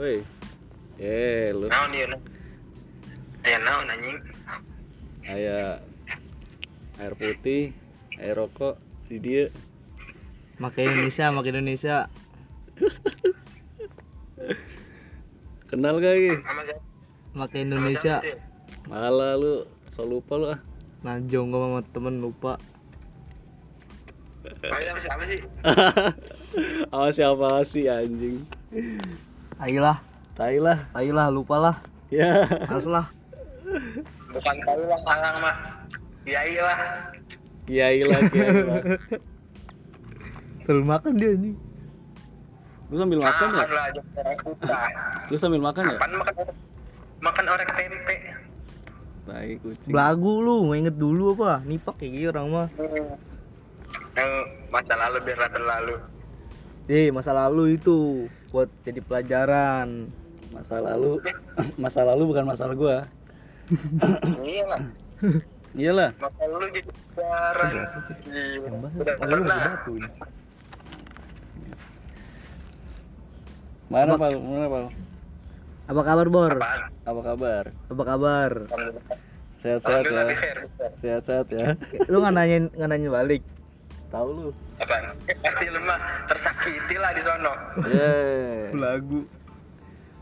Woi. Eh, lu Naon ieu? Aya naon anjing? aya air putih, air rokok di dia. Make Indonesia, make Indonesia. Kenal gak Sama Indonesia. Malah lu, so lupa lu ah. Najong gua sama temen lupa. Sama siapa sih? Sama siapa sih anjing? Ayolah, Tai lah. ayolah lupa lah. Ya. Harus lah. Bukan tahu lah sarang mah. Kiai lah. Kiai lah, kiai lah. Terus makan dia nih. Lu sambil makan ya? Makan lah aja orang susah. Lu sambil makan ya? Kapan makan makan orek tempe? Tai kucing. Belagu lu, mau inget dulu apa? Nipak kayak gitu orang mah. Yang masa lalu biarlah berlalu. Eh, masa lalu itu buat jadi pelajaran. Masa lalu, masa lalu bukan masalah gua. Iya lah. Iyalah. Masa lalu jadi pelajaran. Iya. Udah pernah. Mana pal? Mana pal? Apa kabar, Bor? Apaan? Apa kabar? Apa kabar? Sehat-sehat ya. Sehat-sehat ya. Lu nggak nanyain nggak nanya balik. Tahu lu. Apaan? Pasti lemah tersakiti lah di sono. Yeay. Belagu.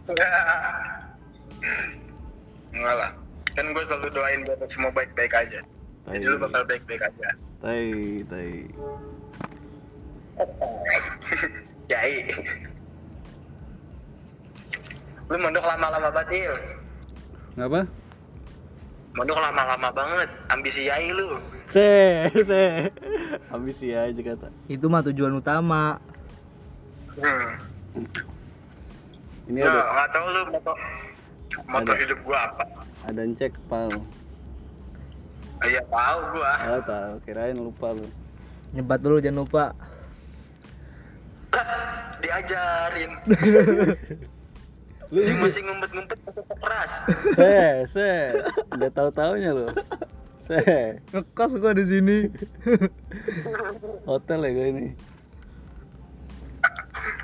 Enggak lah. Kan gue selalu doain biar semua baik-baik aja. Jadi lu bakal baik-baik aja. Tai, tai. Yai. Lu mondok lama-lama banget, Il. Ngapa? Mondok lama-lama banget. Ambisi Yai lu. Se, se. Ambisi aja kata. Itu mah tujuan utama. Hmm. Ini Nah, ada nggak tahu lu moto moto Ada. hidup gua apa. ada cek pal. Iya tahu gua. Oh, tahu. Kirain lupa lu. Nyebat dulu jangan lupa. Diajarin. Yang masih ngumpet-ngumpet keras. Se, se. Udah tahu taunya lu. Se. Ngekos gua di sini. Hotel ya gue ini.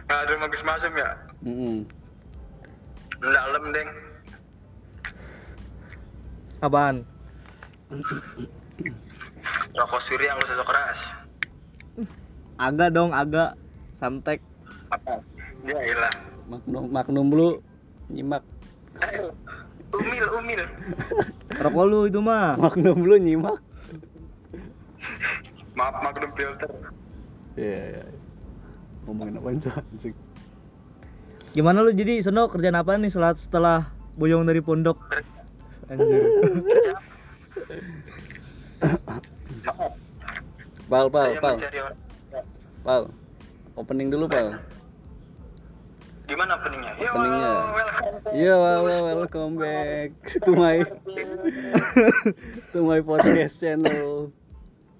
Nggak ada bagus masuk ya. Mm Dalam deng. Apaan? Rokok suri yang usah keras. Agak dong, agak. Samtek. Apa? Ya iyalah. Magnum, magnum lu nyimak. Umil, umil. Rokok lu itu mah. Magnum lu nyimak. Maaf magnum filter. Iya, iya. iya. Ngomongin apa itu anjing? Gimana lu jadi sono kerjaan apa nih setelah setelah boyong dari pondok? Anjir. Pal, pal, pal, pal. Opening dulu, pal. Gimana openingnya? Yo, Openingnya. welcome. Iya, well, well, welcome back to my to my podcast channel.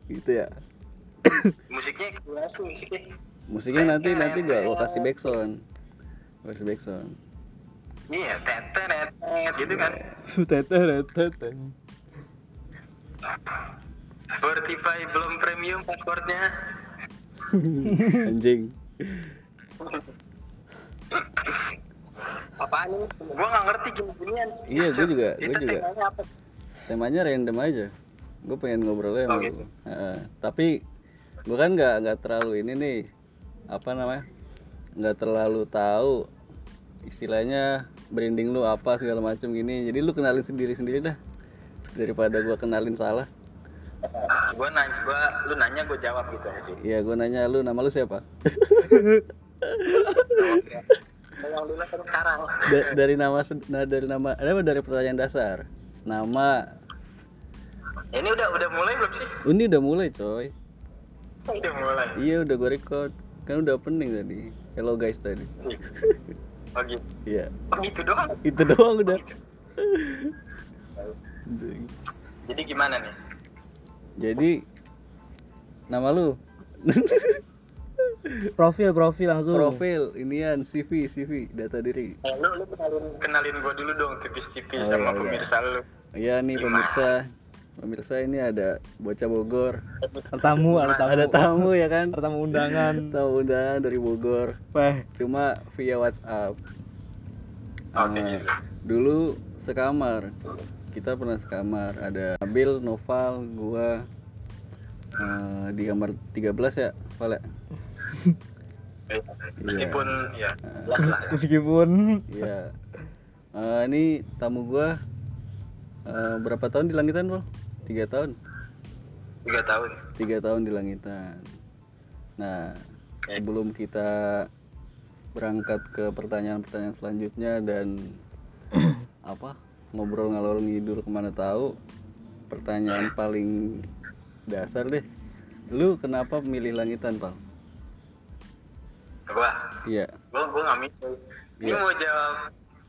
Gitu ya. Musiknya musiknya. Musiknya nanti nanti gua gua kasih backsound. Gua kasih backsound. Iya, tetet gitu kan. Tetet tetet. Spotify belum premium passwordnya. Anjing. Apaan ini? Gua nggak ngerti gini-ginian. Iya, gua juga, gua juga. temanya apa? Temanya random aja. Gue pengen ngobrolnya sama Oh, lu. gitu. Heeh. Tapi gue kan nggak nggak terlalu ini nih apa namanya nggak terlalu tahu istilahnya branding lu apa segala macam gini jadi lu kenalin sendiri sendiri dah daripada gua kenalin salah Gua nanya, gua lu nanya gua jawab gitu aja. Iya gue nanya lu nama lu siapa Yang dulu kan sekarang. Da- dari nama nah, dari nama ada dari pertanyaan dasar nama Ini udah udah mulai belum sih? ini udah mulai coy Udah mulai. iya udah gue record kan udah opening tadi hello guys tadi Oh gitu. iya Oh gitu doang. itu doang udah Jadi gimana nih? jadi nama lu Profil, profil langsung. profil inian CV CV data diri Eh, lu lu kenalin kenalin gua dulu dong tipis-tipis Oh, sama iya. pemirsa lu. iya nih pemirsa pemirsa ini ada bocah Bogor tamu, ada tamu. ada tamu ya kan Ada tamu undangan. tamu undangan dari Bogor Weh, cuma via WhatsApp Nah, gitu. dulu sekamar kita pernah sekamar ada Nabil Noval gua eh, di kamar 13 ya Val ya Eh, Meskipun ya lah ya. Meskipun. Iya. Eh, ini tamu gua eh, berapa tahun di langitan Val tiga tahun? Tiga tahun. tiga tahun di langitan. Nah sebelum kita berangkat ke pertanyaan-pertanyaan selanjutnya dan apa ngobrol ngalor ngidul ke mana tahu pertanyaan paling dasar deh. Lu kenapa milih langitan pal Gua, iya gua gua nggak mikir. Ini Iya. mau jawab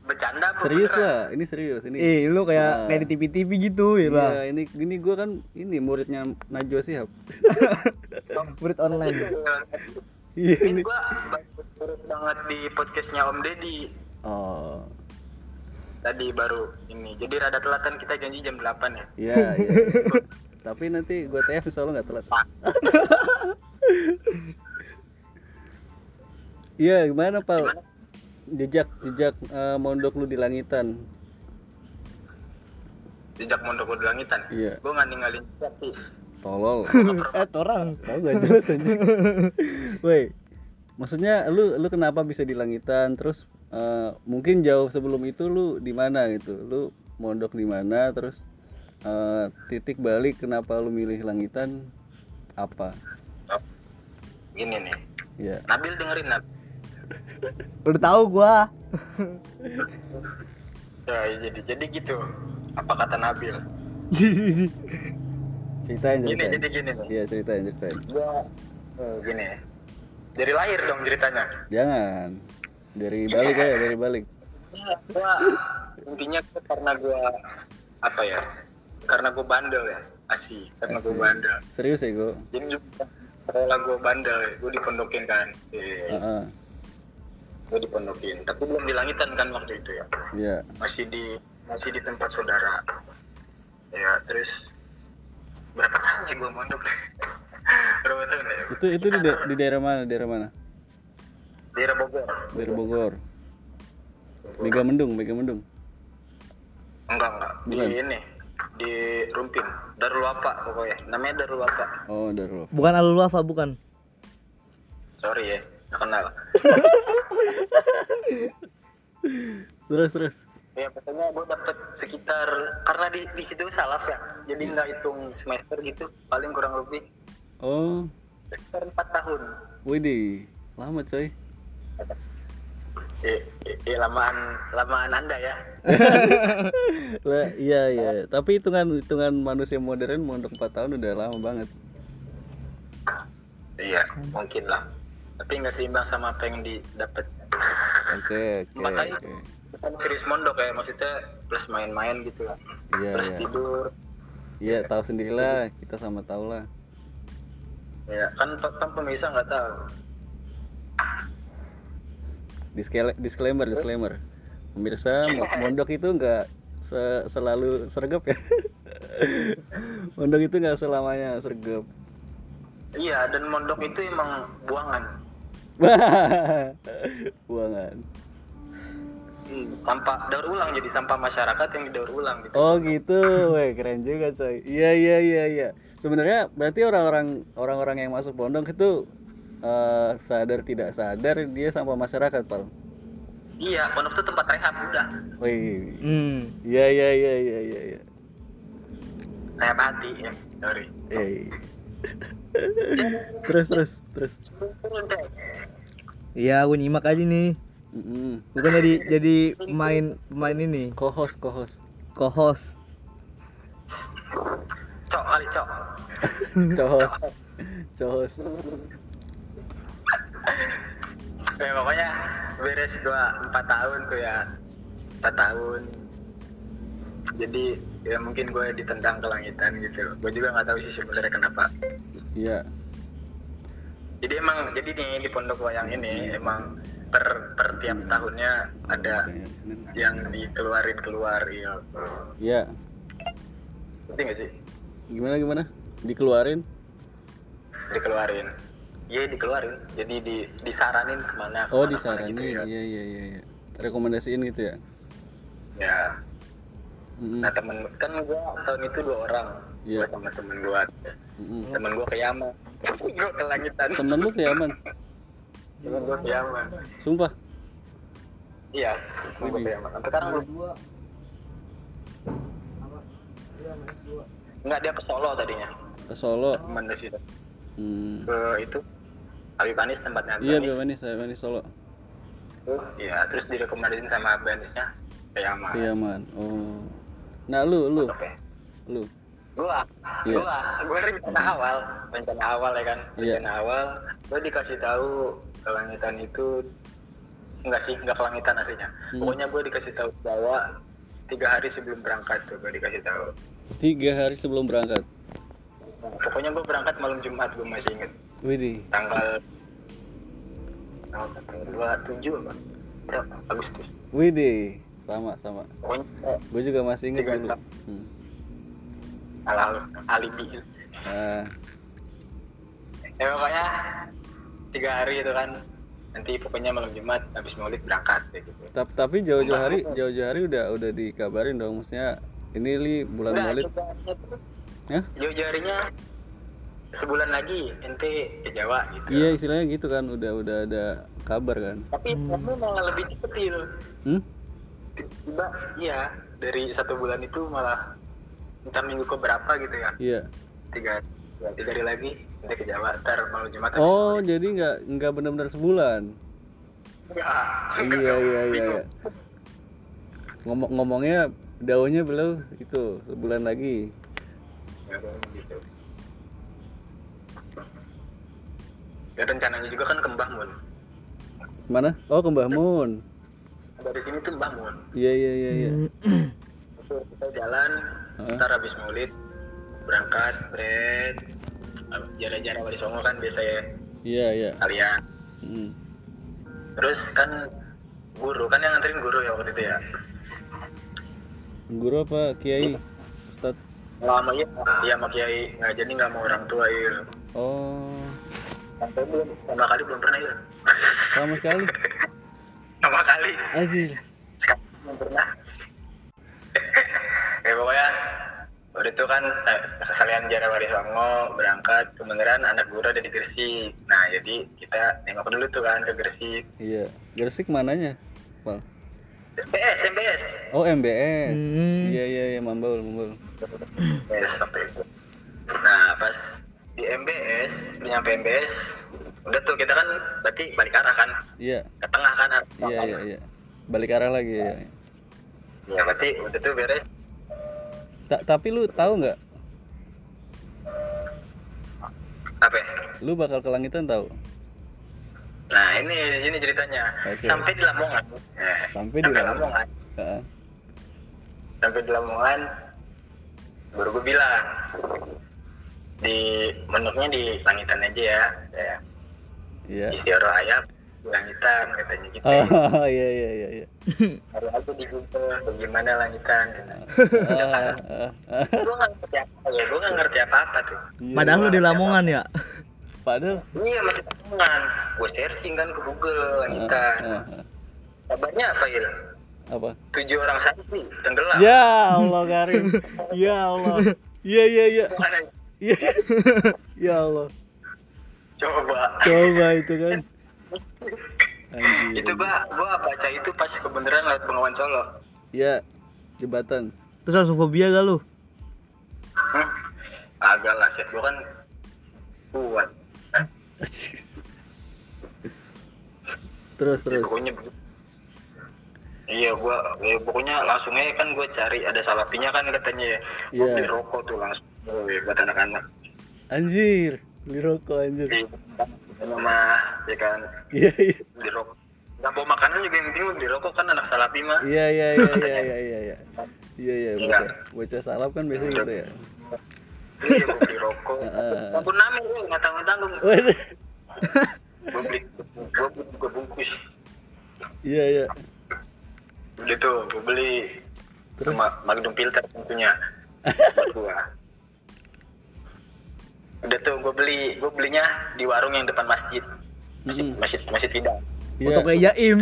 bercanda apa serius beneran? lah ini serius ini eh lu kayak Nah. kayak di TV-TV gitu ya, Bang. Iya, ini gini gua kan ini muridnya Najwa Shihab. Murid online. Iya Ini baru terus banget di podcastnya Om Deddy Oh, tadi baru ini. Jadi rada telatan kita janji jam 8 ya. iya iya. Tapi nanti gua TF insya Allah nggak telat. Iya, gimana Pal? Jejak jejak eh, mondok lu di langitan. Jejak mondok gua di langitan. Iya. Gua nggak ninggalin jejak sih. Tolol. eh, orang. Tahu gak jelas anjing. Woi. Maksudnya lu lu kenapa bisa di langitan? Terus eh, mungkin jauh sebelum itu lu di mana gitu? Lu mondok di mana? Terus eh, titik balik kenapa lu milih langitan? Apa? Oh, Gini nih. Ya. Nabil dengerin Nabil. Udah tahu gua. Ya, jadi jadi gitu. Apa kata Nabil? Ceritain Gini ceritain. jadi gini nih. Iya, ceritain ceritain. Gua eh, gini. Dari lahir dong ceritanya. Jangan. Dari balik aja, dari balik. Ya, gua intinya gua karena gua apa ya? Karena gua bandel ya. Asik, karena gua Asik. bandel. Serius ya, Go? Jadi juga sekolah gua bandel, ya. gua dipondokin kan. Yes. Heeh. Gua dipondokin, tapi belum di langitan kan waktu itu ya. Iya. Masih di masih di tempat saudara. Ya, terus berapa tahun ya gua mondok? berapa tahun ya? Itu itu di, da- di daerah mana? Daerah mana? Daerah Bogor. Daerah Bogor. Mega Mendung, Mega Mendung. Enggak, enggak. Di Bukan. ini di Rumpin. Darul Wafa pokoknya. Namanya Darul Wafa. Oh, Darul. Bukan Alul Wafa, bukan. Sorry ya, kenal. Terus terus. Ya pokoknya gue dapet sekitar karena di di situ salaf ya, jadi nggak hitung semester gitu, paling kurang lebih Oh, sekitar empat tahun. widih. Lama coy. Eh, eh, eh, lamaan lamaan anda ya. Lah, iya iya. Tapi hitungan hitungan manusia modern mondok 4 tahun udah lama banget. Iya, mungkin lah. Tapi nggak seimbang sama apa yang didapat. Oke, oke. Bukan serius mondok ya, maksudnya plus main-main gitu lah. Iya, Plus iya. tidur. Iya, tahu sendirilah, kita sama tahu lah. Ya kan, kan pemirsa nggak tahu. Discla- disclaimer, disclaimer. Pemirsa, mo- mondok itu enggak se- selalu sergap ya. mondok itu enggak selamanya sergap. Iya, dan mondok itu emang buangan. Buangan. Hmm, sampah daur ulang jadi sampah masyarakat yang didaur ulang gitu. Oh gitu, weh keren juga coy. Iya iya iya iya. Sebenarnya berarti orang-orang orang-orang yang masuk pondok itu eh, sadar tidak sadar dia sampah masyarakat, Pal. Iya, pondok itu tempat rehab udah. Wih. Hmm. Iya iya iya iya iya. iya. Rehab hati ya. Sorry. Eh. Terus terus terus. Iya, gue nyimak aja nih. Bukan jadi jadi pemain pemain ini, Co-host co-host. co-host. Cok kali, Cok. Co-host. Co-host. Ya pokoknya beres gua 4 tahun tuh ya. 4 tahun. Jadi ya mungkin gue ditendang ke langitan gitu. Gue juga nggak tahu sih sebenarnya kenapa. Iya. Jadi emang jadi nih di pondok wayang ini emang per per tiap tahunnya ada yang dikeluarin keluar iya. Iya. Ngerti nggak sih? Gimana gimana? Dikeluarin? Dikeluarin. Iya dikeluarin. Jadi di disaranin ke mana? Oh, ke mana, ke mana disaranin. gitu ya. Iya iya iya iya. Rekomendasiin gitu ya. ya Nah temen kan gua tahun itu dua orang. Iya. gua sama temen gua. Mm-mm. temen gua ke Yaman gua ke langitan temen lu ke Yaman temen gua ke Yaman sumpah? Iya temen gua ke Yaman sampai sekarang belum Enggak dia ke Solo tadinya. Ke Solo? Teman di situ. Hmm. ke itu Habib Anis tempatnya Habib iya Anis. Bang Manis saya Manis Solo. Iya, terus direkomendasiin sama Banisnya ke Yaman. ke Yaman oh nah lu lu Oke. lu Gua, Iya. gua, gua rencana awal, rencana awal ya kan, Iya. rencana awal, gua dikasih tahu kelangitan itu enggak sih, enggak kelangitan aslinya. Hmm. Pokoknya gua dikasih tahu Jawa tiga hari sebelum berangkat tuh gua dikasih tahu. tiga hari sebelum berangkat Pokoknya gua berangkat malam Jumat, gua masih inget Widih tanggal tanggal dua tujuh apa? Berapa? Agustus. Widih sama sama. Eh, gue juga masih inget dulu. hmm. alibi. ah, ya pokoknya tiga hari itu kan. Nanti pokoknya malam Jumat habis maulid berangkat kayak gitu. Tap- tapi jauh-jauh hari jauh-jauh hari udah udah dikabarin dong. Maksudnya ini li bulan Enggak, Maulid. Hah? jauh-jauhnya sebulan lagi ente ke Jawa gitu. Iya istilahnya gitu kan. Udah udah ada kabar kan. Tapi kamu malah lebih cepet Il. hmm? Tiba iya dari satu bulan itu malah entar minggu ke berapa gitu ya iya tiga ya, tiga hari lagi ente ke Jawa ntar malam Jumat oh jadi nggak nggak benar-benar sebulan Enggak. iya iya iya iya. ngomong ngomongnya daunnya belum itu sebulan lagi Ya, gitu. Ya rencananya juga kan ke Mbah Mun. mana oh ke Mbah Mun Dari sini tuh Mbah Mun. iya iya iya iya Itu kita jalan, ntar habis maulid berangkat, bread, jarak-jarak wali songo kan biasa ya iya iya kalian. Hmm. Terus kan guru kan yang nganterin guru ya waktu itu ya. guru apa kiai Ustad Lama iya, iya sama kiai nggak jadi nggak mau orang tua ya. oh Sampai belum, sama kali belum pernah ya. sama sekali Sama kali. Aziz. Sekarang belum pernah. ya pokoknya udah itu kan kalian jarak wali songo berangkat kebenaran anak guru ada di Gresik. Nah jadi kita nengok dulu tuh kan ke Gresik. Iya. Gresik mananya Pal? MBS MBS oh MBS Hmm. iya iya iya Mambul Mambul MBS waktu itu. Nah pas di MBS nyampe MBS udah tuh kita kan berarti balik arah kan? Iya. Ke tengah kan? Arah iya iya iya. Balik arah lagi ya ya berarti udah tuh beres. Ta- tapi lu tahu nggak? Apa? Ya? lu bakal ke langitan tahu? Nah ini di sini ceritanya. Oke. sampai di Lamongan. Nah, Sampai di Lamongan. Lamongan. Heeh. sampai di Lamongan baru gue bilang. Di menurutnya di langitan aja ya ya iya. Istiara ayam langitan katanya gitu. Oh iya iya iya iya. Baru aku di Google bagaimana langitan Ah, ah, ah. gue nggak ngerti apa ya gue nggak ngerti apa apa tuh. Iya. Padahal lu di Lamongan ya. padahal. Iya masih Lamongan. Gue searching kan ke Google langitan Ah, ah. kabarnya apa ya apa? Tujuh orang santri tenggelam. Ya Allah Karim. Ya Allah. Iya iya iya. Iya. Ya Allah coba coba itu kan Anjir. itu gua gua baca itu pas kebenaran lewat Bengawan Solo ya jembatan Terus langsung fobia gak lu? hmm? agak lah shit gua kan kuat terus Ya, terus pokoknya begitu. iya gua ya, pokoknya langsung aja kan gua cari ada salapinya kan katanya ya gua Iya. beli rokok tuh langsung Wih, buat anak-anak anjir beli rokok anjir. Rumah ya kan? Iya iya. Beli rokok nggak bawa makanan juga yang penting beli rokok kan anak salapi mah iya iya iya iya iya iya iya iya. Iya Iya. bocah. Bocah salap kan biasanya gitu ya. Iya gua beli rokok. Ampun namin lu nggak tanggung tanggung gua beli gua beli gua bungkus. Iya iya. Udah tuh gue beli. Terus? sama Magnum filter tentunya. Buat gua udah tuh gue beli gue belinya di warung yang depan masjid masjid Mm-mm. masjid masjid tidak iya Foto kayak Jaim.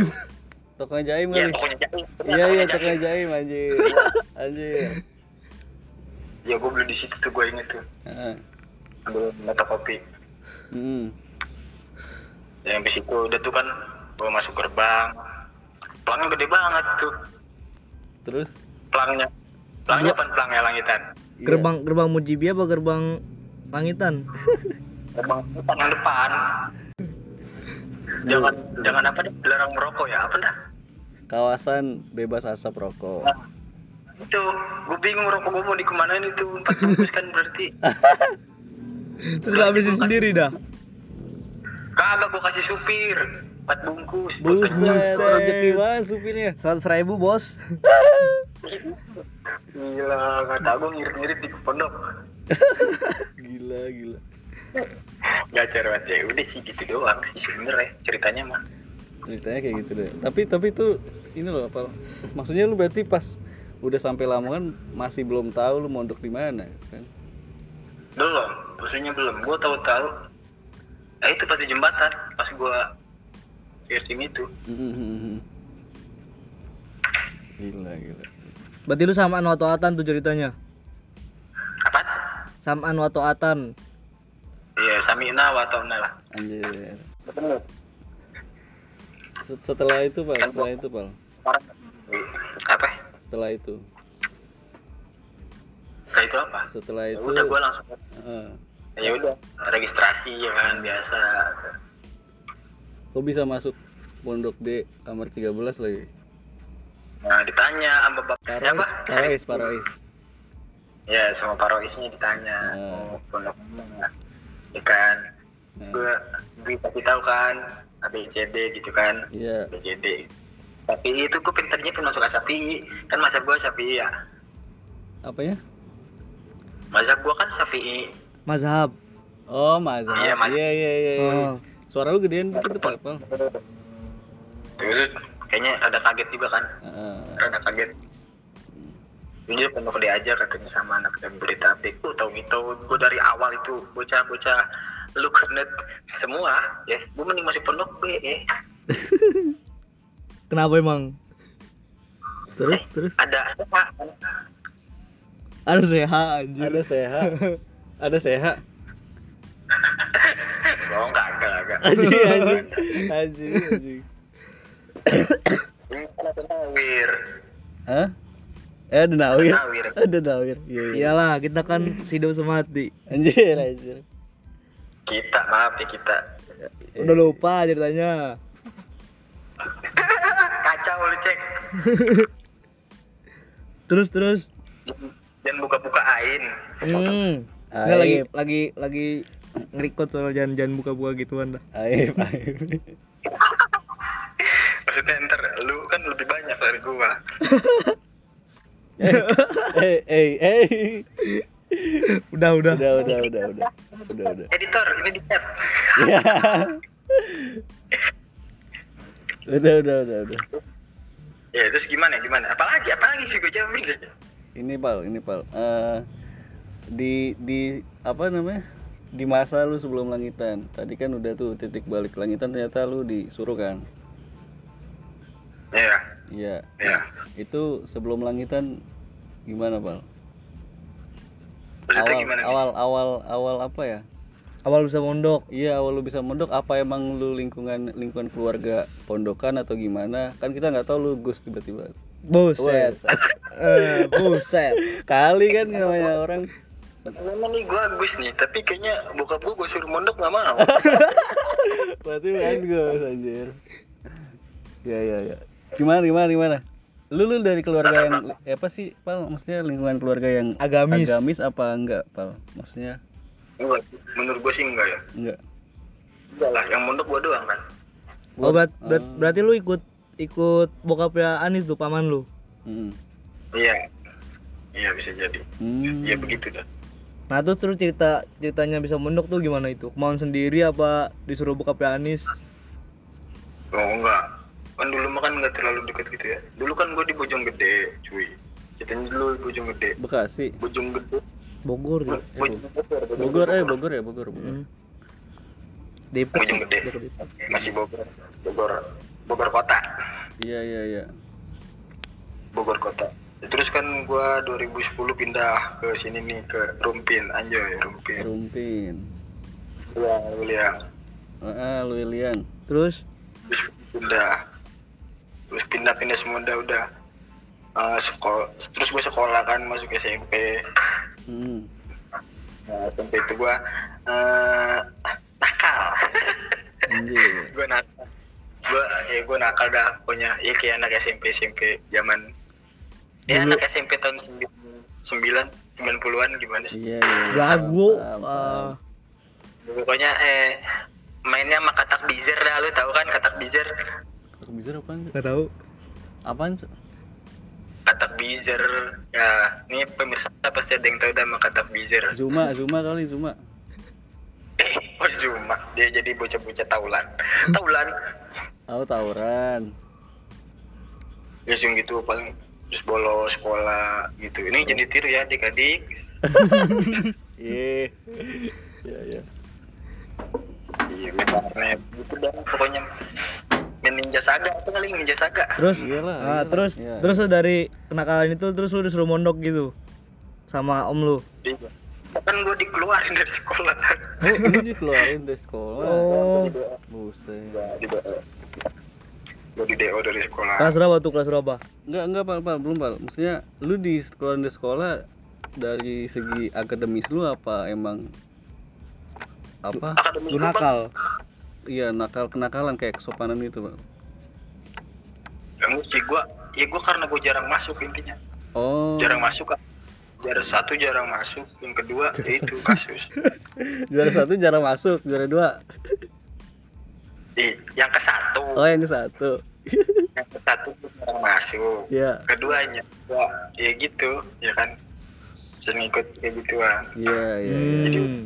Toko jaim kali. tokonya jaim. Iya iya toko jaim anjir. Anjir. Ya gue beli di situ tuh gue inget tuh. Heeh. Ambil mata kopi. Hmm. Ya, habis itu udah tuh kan gue masuk gerbang. Pelangnya gede banget tuh. Terus Pelangnya. Pelangnya apa pelangnya langitan? Iya. Gerbang gerbang Mujibi apa gerbang Langitan? Gerbang depan yang depan. Jangan jangan apa deh, dilarang merokok ya, apa dah? kawasan bebas asap rokok. Nah, itu gue bingung rokok gue mau dikemanain itu empat bungkus kan berarti Terus lu habisin sendiri dah. kagak gue kasih supir empat bungkus Buset, rezeki banget supirnya. Seratus ribu bos. gila nggak tau gue ngirit-ngirit di pondok Gila, gila. nggak cerewet ya udah sih gitu doang sih sebenernya ceritanya mah Ceritanya kayak gitu deh. Tapi tapi itu ini loh apa? Maksudnya lu berarti pas udah sampai Lamongan masih belum tahu lu mondok di mana kan? belum maksudnya belum gue tahu-tahu eh itu pas di jembatan pas gue searching itu Mhm. Gila, gila. Berarti lu samaan waktu atan tuh ceritanya. Apa Samaan waktu atan. iya samina wa ta'na lah Anjir. betul Set- Setelah itu, Pak, setelah itu, Pak. apa Setelah itu. kayak itu apa Setelah ya itu udah gue langsung Heeh. ya udah registrasi ya kan biasa Kok bisa masuk pondok D kamar 13 lagi? nah ditanya sama bapak siapa Parois, Parois. Ya sama paroisnya ditanya Hmm. oh pondok ya kan Terus gue gue kasih tahu kan ABCD gitu kan Iya. ABCD Sapi itu gue pinternya pun masuk Sapi kan masa gue Sapi ya Apanya? masa gue kan Sapi Mazhab. Oh, mazhab. Iya, mazhab. Iya, iya, iya. iya. Oh. Suara lu gedean dikit, Pak, terus kayaknya ada kaget juga kan Heeh. rada kaget Ini pondok dia aja katanya sama anak yang berita update tuh tau gitu gue dari awal itu bocah-bocah lu kernet semua ya gue mending masuk pondok B eh Kenapa emang? Terus terus ada apa ada sehat anjir. Ada seha. Ada seha. oh enggak enggak enggak Anjing, anjing. Anjing, anjing. ini ada nawir Hah? Eh, ada nawir. Ada nawir. Ada nawir. Iya, iya. Iyalah, kita kan hidup semati. Anjir, anjir. kita maaf ya kita Udah lupa ceritanya. kacau lu cek Terus terus. jangan buka-buka ain Hmm. Nggak, lagi lagi lagi ngerikot soal jangan jangan buka-buka gituan dah. Aib, aib. maksudnya ntar lu kan lebih banyak dari gua Eh, eh, eh. Udah udah. Udah, udah, udah, udah. Udah, udah. editor ini di chat Ya. Udah, udah, udah, udah. ya terus gimana gimana apalagi apalagi sih gue jawabin deh Ini pal, ini pal. Eh, di di apa namanya? Di masa lu sebelum langitan. Tadi kan udah tuh titik balik langitan ternyata lu disuruh kan. Ya Iya. ya Itu sebelum langitan gimana pal? maksudnya Awal, gimana nih? awal, awal, awal apa ya? Awal bisa mondok. Iya awal lu bisa mondok apa emang lu lingkungan lingkungan keluarga pondokan atau gimana? Kan kita nggak tahu lu gus tiba-tiba. Buset. Eh, buset. Kali kan namanya orang. Memang nih gue Agus nih, tapi kayaknya bokap gue gue suruh mondok gak mau. Berarti bukan gus anjir. Ya ya ya. Gimana gimana gimana? Lu lu dari keluarga yang eh, apa sih pal? Maksudnya lingkungan keluarga yang Agamis. agamis apa enggak pal? Maksudnya Enggak, menurut gue sih enggak ya. enggak. Enggak lah, yang mondok gue doang kan. Oh, berat, berat- berarti lu ikut ikut bokapnya Anis tuh paman lu. Hmm. Iya. Iya bisa jadi. Hmm. Iya begitu dah. Nah terus terus cerita ceritanya bisa mondok tuh gimana itu? Kemauan sendiri apa disuruh bokapnya Anis? Oh enggak. Kan dulu mah kan enggak terlalu dekat gitu ya. Dulu kan gue di Bojonggede, cuy. Ceritanya dulu di Bojonggede. Bekasi. Bojonggede. Bogor ya? Bojonggede. Bogor eh Bogor ya Bogor Bogor. Hmm. Depok. Bojonggede. Bogor. Masih Bogor. Bogor. Bogor kota. Iya iya iya. Bogor kota terus kan gua 2010 pindah ke sini nih ke Rumpin anjoy Rumpin Rumpin. ya William Ah. Terus terus pindah terus pindah-pindah semua udah udah. Eh, sekolah terus gue sekolah kan masuk SMP Hmm. nah, SMP itu gue eh nakal. Anjir. gue nakal. Gue ya gue nakal dah pokoknya. Ya kayak anak SMP SMP zaman ya Dulu. anak SMP tahun sembilan sembilan puluhan gimana sih? Iya iya. lagu Paham, ah, pokoknya eh mainnya sama katak bizer dah lu tahu kan katak bizer Bizer apaan? Cok? nggak tahu Apaan? Katak bizer ya ini pemirsa pasti ada yang tahu sama katak bizer Zuma, Zuma kali Zuma. eh oh cuma dia jadi bocah-bocah taulan taulan Tahu tawuran. langsung gitu paling terus bolos sekolah gitu ini jadi tiru ya adik-adik Iya. Iya iya. iya warnet gitu dah pokoknya ninja saga apa kali ninja saga terus Iyalah, ah, iyalah. terus Iya. terus lu dari kenakalan itu terus lu disuruh mondok gitu sama om lu Iya. kan gue dikeluarin dari sekolah Oh, lu dikeluarin dari sekolah. oh Buset. di gue di DO dari sekolah kelas berapa tuh kelas berapa Enggak, enggak, Pak, Pak, belum, Pak. Maksudnya lu di sekolah di sekolah dari segi akademis lu apa emang apa? akademis lu nakal Iya, nakal kenakalan kayak kesopanan itu, Pak. Enggak sih gue ya gue karena gue jarang masuk intinya Oh. jarang masuk kan jarang satu jarang masuk yang kedua ya itu kasus Juara satu jarang masuk, juara dua. Ih, yang ke satu Oh, yang ke satu. yang ke satu jarang masuk Iya. keduanya gua ya gitu ya kan sering ikut kayak gituan Iya, iya, iya. hmm.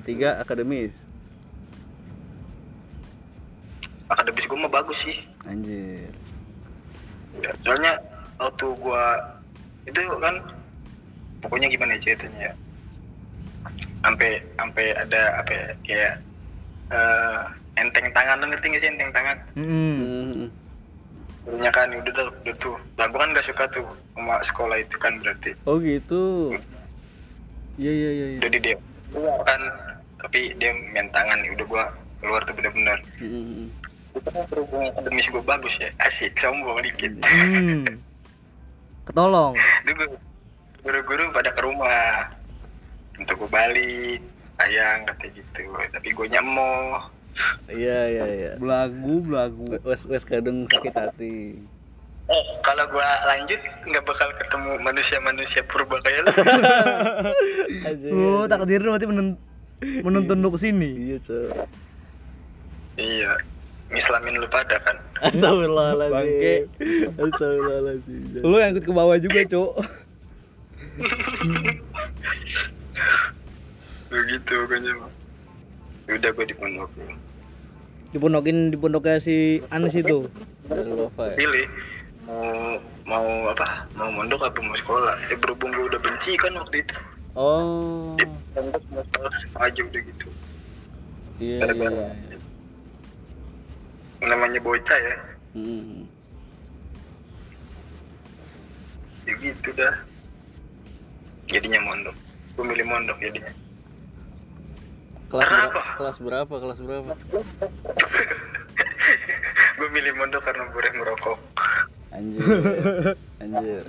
Ketiga akademis. Akademis gue mah bagus sih Anjir. Ya, soalnya waktu gua itu kan pokoknya gimana ya ceritanya ya sampai sampai ada apa ya kayak eh, enteng tangan lo ngerti gak sih enteng tangan Hmm. Hmm. Dulunya kan udah tuh udah tuh nah gua kan gak suka tuh sama sekolah itu kan berarti Oh, gitu. Iya, iya, iya, iya. udah di dia kan tapi dia main tangan ya udah gua keluar tuh bener-bener Hmm. Kan berhubung akademis gua bagus ya. Asik sombong dikit. Hmm. ketolong. Guru-guru pada ke rumah. Untuk gue balik sayang kata gitu. Tapi gue nyemoh. Iya, iya, iya. belagu belagu. Wes wes kadang sakit hati. eh kalau gue lanjut nggak bakal ketemu manusia-manusia purba kayak lu. Lu takdir lu berarti menun- menuntun lu ke sini Iya, Cok. iya islamin lu pada kan Astagfirullahaladzim. Bangke. Astagfirullahaladzim. lu yang ikut ke bawah juga cuk begitu pokoknya mah udah gue dipondokin dipondokin di pondoknya si Anis itu ya. pilih mau mau apa mau mondok apa mau sekolah ya berhubung gue udah benci kan waktu itu Oh. ya, mondok mau sekolah aja udah gitu Iya, iya, iya. Namanya bocah ya Hmm. ya gitu dah jadinya mondok gue milih mondok jadinya Kelas Karena berapa? apa? Kelas berapa? Kelas berapa? gue milih mondok karena gue merokok Anjir. Anjir.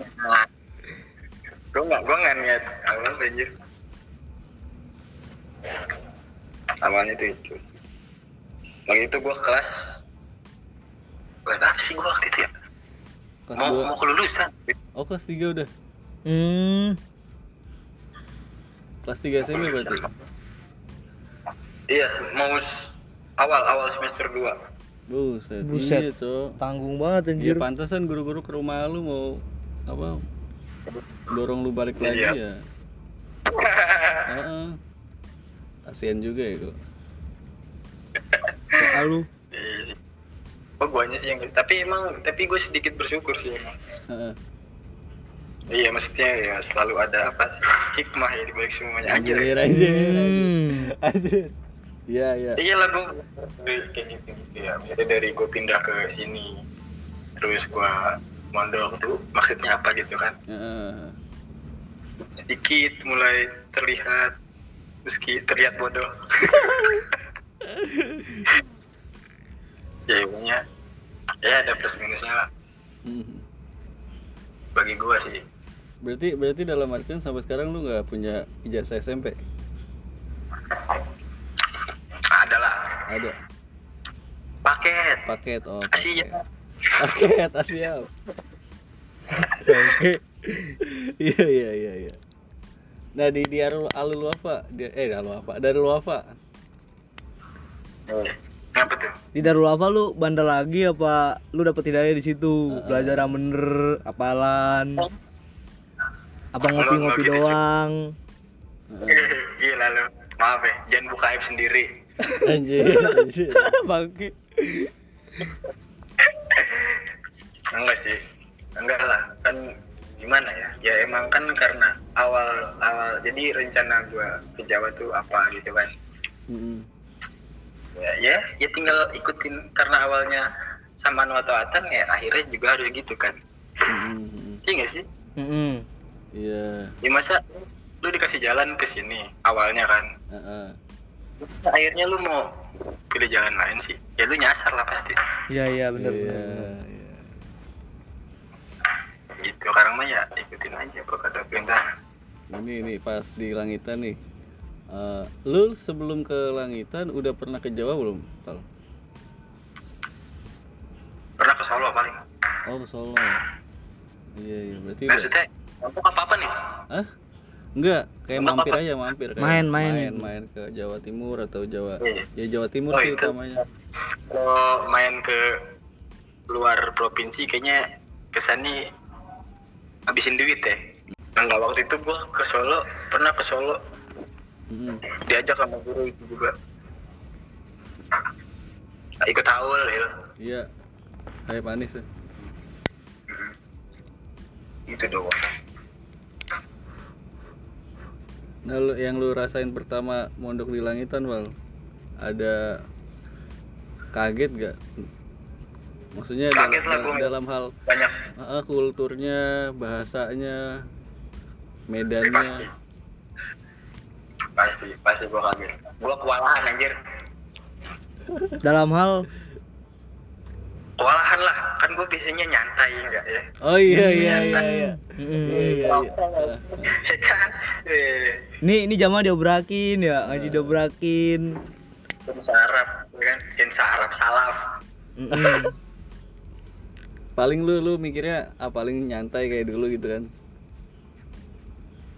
gue nggak gue nggak niat awal anjir awalnya tuh itu waktu itu gue kelas Kelas mau dua. mau kelulusan Oh, kelas 3 udah. hmm Kelas 3 SMP berarti. iya mau awal awal semester 2 Buset. Buset. Iya, Cok. tanggung banget Iya anjir pantasan guru-guru ke rumah lu mau apa dorong lu balik lagi Iya. ya. Heeh. Kasian juga ya kok. Soal lu sih oh guanya sih yang tapi emang tapi gue sedikit bersyukur sih emang Heeh. iya maksudnya ya selalu ada apa sih hikmah ya di balik semuanya Anjir, anjir anjir, Hmm. anjir. Iya, iya. iya lah gue kayak gitu gitu ya misalnya dari gue pindah ke sini terus gua mondok tuh maksudnya apa gitu kan Heeh. sedikit mulai terlihat meski terlihat bodoh ya intinya ya ada plus minusnya lah. Mhm. bagi gua sih. Berarti berarti dalam artian sampai sekarang lu nggak punya ijazah SMP ada lah. Ada? Paket. Paket oh kasih ya paket siap oke. Iya iya iya iya. Nah di di Alul Wafa di, eh Alul Wafa Darul Wafa ngapa tuh Di Darul Afa lu bandel lagi apa lu dapet hidayah di situ? Heeh. Belajar yang bener, apalan. Apa Enggak, ngopi-ngopi gitu, doang? gila lu maaf ya jangan buka aib sendiri anjir anjir Bangke. enggak sih enggak lah kan gimana ya ya emang kan karena awal awal jadi rencana gua ke Jawa tuh apa gitu kan Mhm. Ya ya, ya tinggal ikutin. Karena awalnya sama taatan ya akhirnya juga harus gitu kan. Mhm. iya nggak sih? Heeh. iya. Ya masa lu dikasih jalan ke sini awalnya kan? Heeh. akhirnya lu mau pilih jalan lain sih? Ya lu nyasar lah pasti. Iya iya bener Iya, iya. gitu sekarang mah ya ikutin aja apa kata perintah ini nih pas di langitan nih Eh, lu sebelum ke langitan udah pernah ke Jawa belum Tal? pernah ke Solo paling oh ke Solo iya iya berarti maksudnya untuk apa apa nih Hah? Enggak, kayak Untuk mampir apa? aja mampir kayak Main, main. main main ke Jawa Timur atau Jawa Iya. ya Jawa Timur Oh, sih itu. utamanya kalau main ke luar provinsi kayaknya kesannya habisin duit ya enggak waktu itu gua ke Solo pernah ke Solo Mm-mm. diajak sama guru itu juga. Ikut haul ya iya. Kayak panis. Ya itu doang. Nah lu, yang lu rasain pertama mondok di langitan Wal ada kaget gak maksudnya Kaget lah dalam, gua. dalam hal banyak. Ah, kulturnya bahasanya medannya. pasti pasti pasti gua kaget. Gua kewalahan anjir. Dalam hal? Kewalahan lah. Kan gua biasanya nyantai enggak ya? Oh iya iya iya iya. Iya iya, iya. Ya kan? Ini ini jamaah diobrakin ya, ngaji diobrakin. jadi sarap ya kan? Jadi sarap salaf. Paling lu lu mikirnya ah paling nyantai kayak dulu gitu kan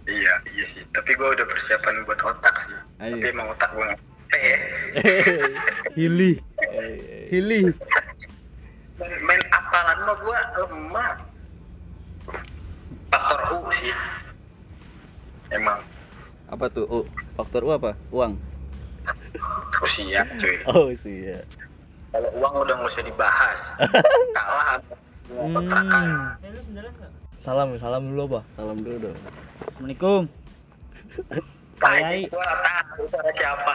iya iya sih. Tapi gua udah persiapan buat otak sih. Ayo. tapi emang otak gua nggak eh Hili, hili. main, main apalan mah gua lemah. Faktor U sih. Emang. Apa tuh oh, faktor U apa? Uang? Usia cuy. Oh iya kalau uang udah nggak usah dibahas. Kalah sama kontrakan. Hmm. Salam, salam dulu apa? salam dulu dong Assalamualaikum. Kayak gua tahu suara siapa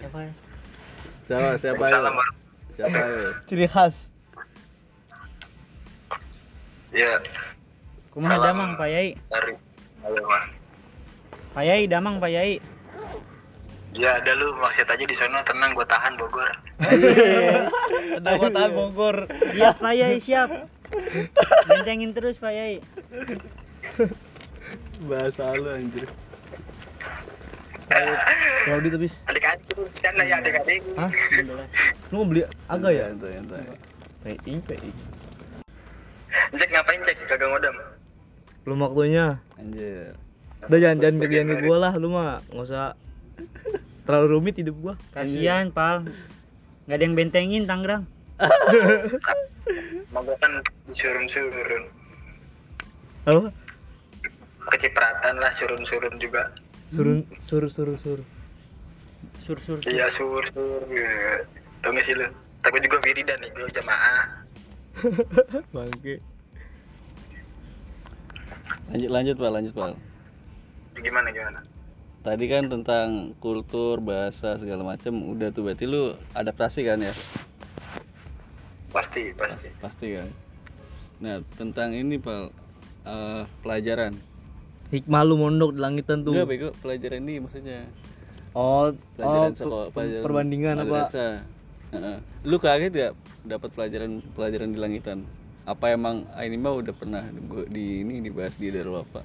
Siapa ya? siapa siapa ya Salam, siapa ya Ciri khas. ya Kumaha damang Pak Yai? dari halo mah Pak Yai damang Pak Yai. ya ada lu maksud aja di sana tenang gua tahan Bogor Ada kota Bogor. Siap Pak Yai siap. Bentengin terus Pak Yai. bahasa lu anjir Kalau di habis. adik-adik tuh canda ya adik-adik Hah? Lu mau beli agak ya? Santai, santai. PI, PI. cek ngapain cek kagak ngodam Belum waktunya. anjir Udah jangan jangan kerjaan ke gua lah, lu mah nggak usah terlalu rumit hidup gua. Kasihan Pal. Nggak ada yang bentengin Tangerang. mau kan disurun-surun Apa? kecipratan lah surun-surun juga Suruh suruh suruh suruh. Sur sur. sur. iya sur sur ya. tau gak sih lu tapi juga wiridan nih gua jamaah Bangke. lanjut lanjut pak lanjut pak gimana gimana tadi kan tentang kultur bahasa segala macam udah tuh berarti lu adaptasi kan ya pasti pasti. Pasti kan? Nah tentang ini pal eh, pelajaran. Hikmah lu mondok di langitan tuh. Enggak bego pelajaran ini maksudnya. Oh pelajaran oh, sekolah pe- pelajaran perbandingan apa. Heeh. lu kaget gak dapat pelajaran pelajaran di langitan? Apa emang ah, ini mah udah pernah di, di ini dibahas di Darul Wafa?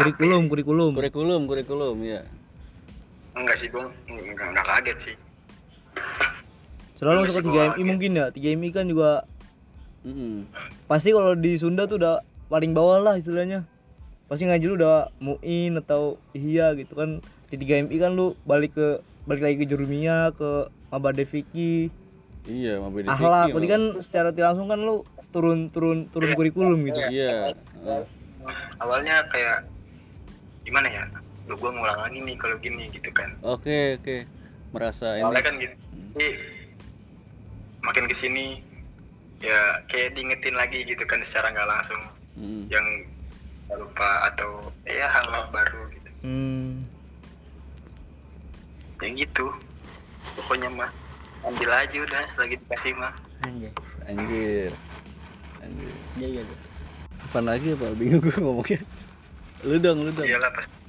Kurikulum kurikulum. Kurikulum kurikulum ya. Enggak sih gue enggak, enggak kaget sih selalu masuk ke gua 3MI kaget. mungkin ya. 3MI kan juga Mm-mm. pasti kalau di Sunda tuh udah paling bawah lah istilahnya. Pasti ngaji lu udah muin atau ihya gitu kan. Di 3MI kan lu balik ke balik lagi ke jurumia ke mabade fikih. Iya beda akhlak. Fikih, berarti kan secara tidak langsung kan lu turun turun turun kurikulum gitu. Iya. Heeh. awalnya kayak gimana ya? Lu gue ngulang lagi nih kalau gini gitu kan. Oke oke. Merasa ini. Awalnya kan gitu Jadi, makin ke sini ya kayak diingetin lagi gitu kan secara nggak langsung Mm. yang lupa atau ya hal baru gitu hmm. yang gitu pokoknya mah ambil aja udah lagi dikasih mah Anjay. anjir anjir Iya iya. iya. apa lagi apa bingung gue ngomongnya lu dong lu dong iyalah pasti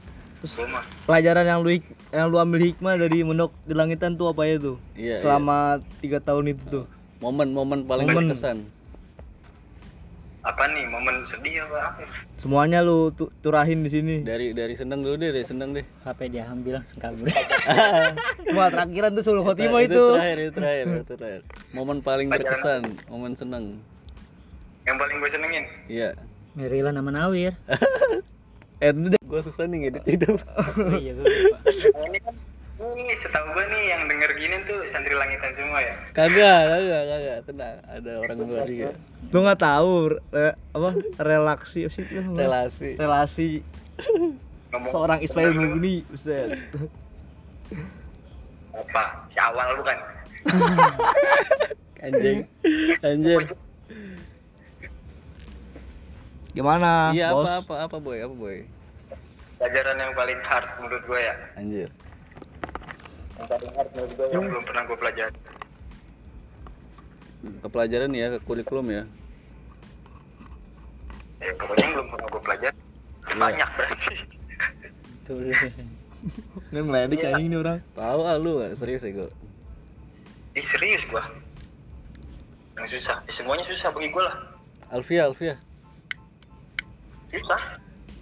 mah. pelajaran yang lu yang lu ambil hikmah dari mondok di langitan tuh apa ya tuh? Iya iya. selama tiga tahun itu tuh. Momen-momen paling Momen. berkesan. Apa nih momen sedih apa apa? Semuanya lu tu- turahin di sini. Dari dari seneng dulu deh dari seneng deh. HP diambil langsung kabur. Wah traktiran tuh sulh khotimah Nah, itu. terakhir itu terakhir itu terakhir. Momen paling berkesan momen seneng yang paling gue senengin? Iya. Merila nama Nawir. Eh itu deh. gue susah nih ngedit hidup Oh iya gue lupa. Ini kan ini setahu gue nih yang denger gini tuh santri langitan semua ya? Kagak kagak kagak. Tenang ada orang luar juga Lu nggak tahu re- apa relaksi apa sih? Itu relasi. Relasi. Ngomong seorang Ismail Mugni Buset. apa? Si awal bukan? Anjing. Anjir Gimana, iya bos? apa apa apa boy apa boy? Pelajaran yang paling hard menurut gue ya. Anjir. Yang paling hard menurut gue yang belum pernah gue pelajari. Ke pelajaran ya ke kurikulum ya? Ya pokoknya yang belum pernah gue pelajari. Banyak berarti. Tuh. Nggak meledek anjing nih orang. tahu ah lu gak serius ya gue ih serius gue yang susah. Ya, semuanya susah bagi gue lah. Alfia Alfia susah.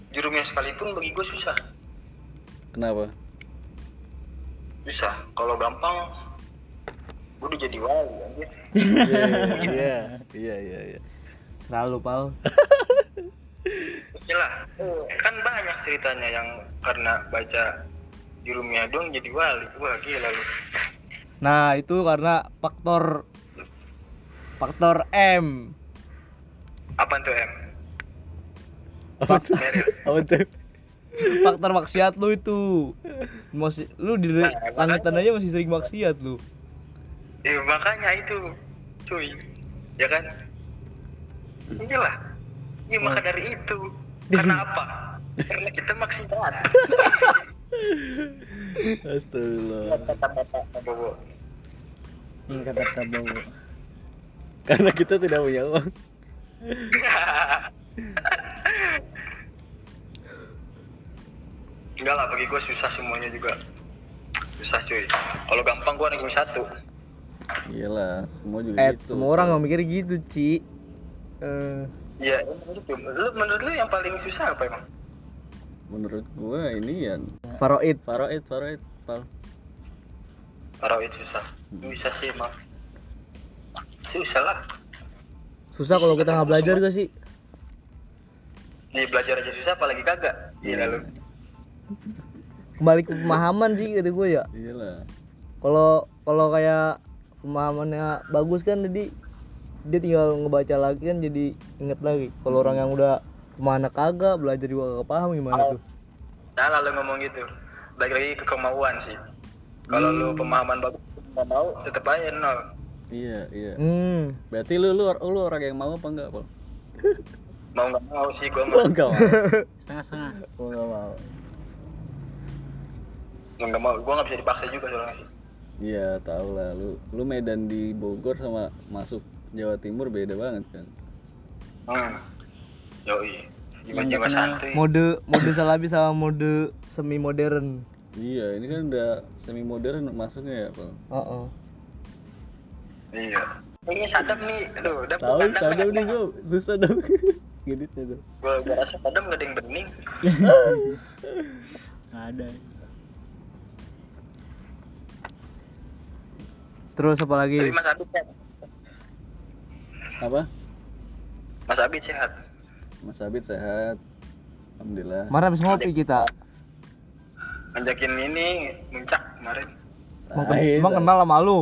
Jurumnya sekalipun bagi gue susah. Kenapa? Susah. Kalau gampang gue udah jadi wali anjir. Iya iya iya iya Selalu, Pal. Iyalah, kan banyak ceritanya yang karena baca jurumnya dong jadi wali. Wah gila lu. Nah, itu karena faktor faktor M. apa tuh em apa tuh? Meryl apa tuh? Faktor maksiat lu itu. Masih lu di Nah, langitan aja masih sering maksiat lu. Eh, makanya itu cuy. Ya kan? Iyalah. Ya maka dari itu karena apa? Karena kita maksiat. Astagfirullah. Kata bapak Bobo Ini kata Prabowo. karena kita tidak punya uang enggak lah bagi gue susah semuanya juga. Susah cuy. Kalau gampang gue ranking satu. Iyalah semua juga Eh, gitu. semua orang nggak mikir gitu, Ci. Eh, ya gitu lu menurut lu yang paling susah apa emang? Menurut gua ini ya. Faroid. Faroid Faroid Pal Tarawih susah. Bisa sih emang. Susah lah. Susah kalau kita nggak belajar gak sih? di belajar aja susah apalagi kagak. Gila lu Kembali ke pemahaman sih kata gue ya. iyalah Kalau kalau kayak pemahamannya bagus kan jadi dia tinggal ngebaca lagi kan jadi inget lagi. Kalau orang yang udah pemahamannya kagak belajar juga gak paham gimana tuh. salah lu ngomong gitu balik lagi ke kemauan sih kalau lu pemahaman bagus nggak mau tetep aja nol iya iya Hmm. berarti lu lu lu orang yang mau apa enggak Pal mau nggak mau sih gue oh, enggak mau Setengah-setengah. oh, enggak mau nggak mau gue nggak bisa dipaksa juga soalnya sih Iya tahu lah lu lu Medan di Bogor sama masuk Jawa Timur beda banget kan. hmm. yoi jiwa-jiwa santuy Mode mode salabi sama mode semi modern. Iya ini kan udah semi modern masuknya ya Pak. Heeh. iya ini sadam nih aduh udah Tahu sadam nih gua susah dong. Gini tuh. gue gue rasa sadam gak ada yang bening Nggak ada. Terus apa lagi? tapi mas Abid sehat Apa? mas Abid sehat Mas Abid sehat. Alhamdulillah. Kemarin habis ngopi kita. ngajakin ini muncak kemarin Emang, Tai, emang kenal sama lu.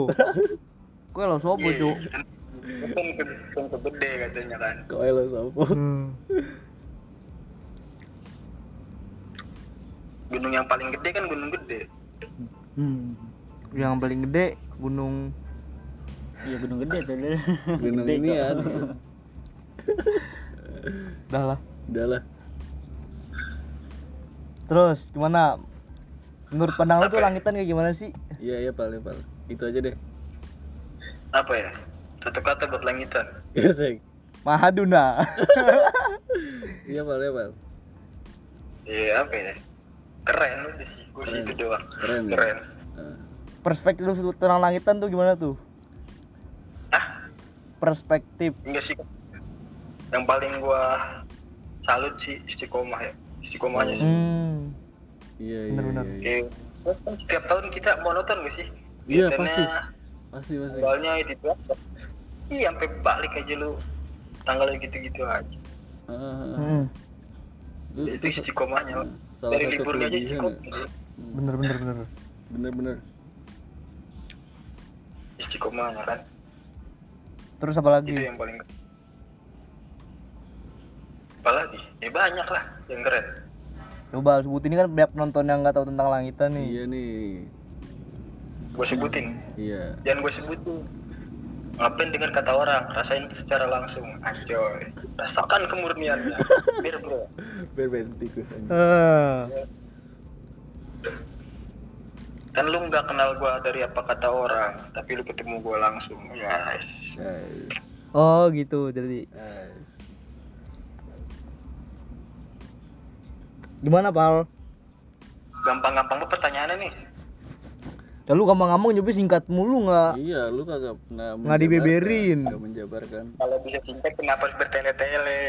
Gue lo sopo, Iya, Cuk. kan kan ke, gede katanya kan Kok elo sopo? Hmm. gunung yang paling gede kan gunung gede Hmm. Yang paling gede Gunung Iya gunung gede tuh. Gunung Gede ini ya. Dah lah. Udah lah. Terus gimana? Menurut pandang lu tuh langitan kayak gimana sih? Iya iya pal ya, pal. Itu aja deh. apa ya satu kata buat langitan Iya sih. Mahaduna. Iya pal ya pal. iya apa ya keren udah sih gue sih itu doang Keren. ya? keren Nah, Perspektif lu tentang langitan tuh gimana tuh? ah Perspektif. enggak sih yang paling gua salut sih istiqomah ya istiqomahnya sih Hmm. Iya iya Bener-bener. iya. iya. Kayak, kan setiap tahun kita monoton gak sih Iya, Kegiatannya, Pasti pasti. tanggalnya itu iya sampai balik aja lu tanggalnya gitu-gitu aja. Hmm. Itu istiqomahnya dari liburnya aja istiqomah ya. Bener bener bener. Bener bener. istiqomahnya kan Terus apa lagi? itu yang paling apalagi ya banyak lah yang keren Coba sebutin ini kan banyak penonton yang nggak tahu tentang langitan nih. Iya nih. gue sebutin Iya. jangan gue sebutin ngapain dengar kata orang rasain secara langsung anjoy rasakan kemurniannya biar bro Biar biar tikus aja. Kan lu nggak kenal gua dari apa kata orang tapi lu ketemu gua langsung guys Guys. oh gitu jadi Guys. gimana pal? gampang-gampang lu pertanyaannya nih Ya lu gampang-gampang nyoba singkat mulu nggak? Iya, lu kagak pernah Nggak dibeberin. Enggak menjabarkan. kalau bisa singkat kenapa harus bertele-tele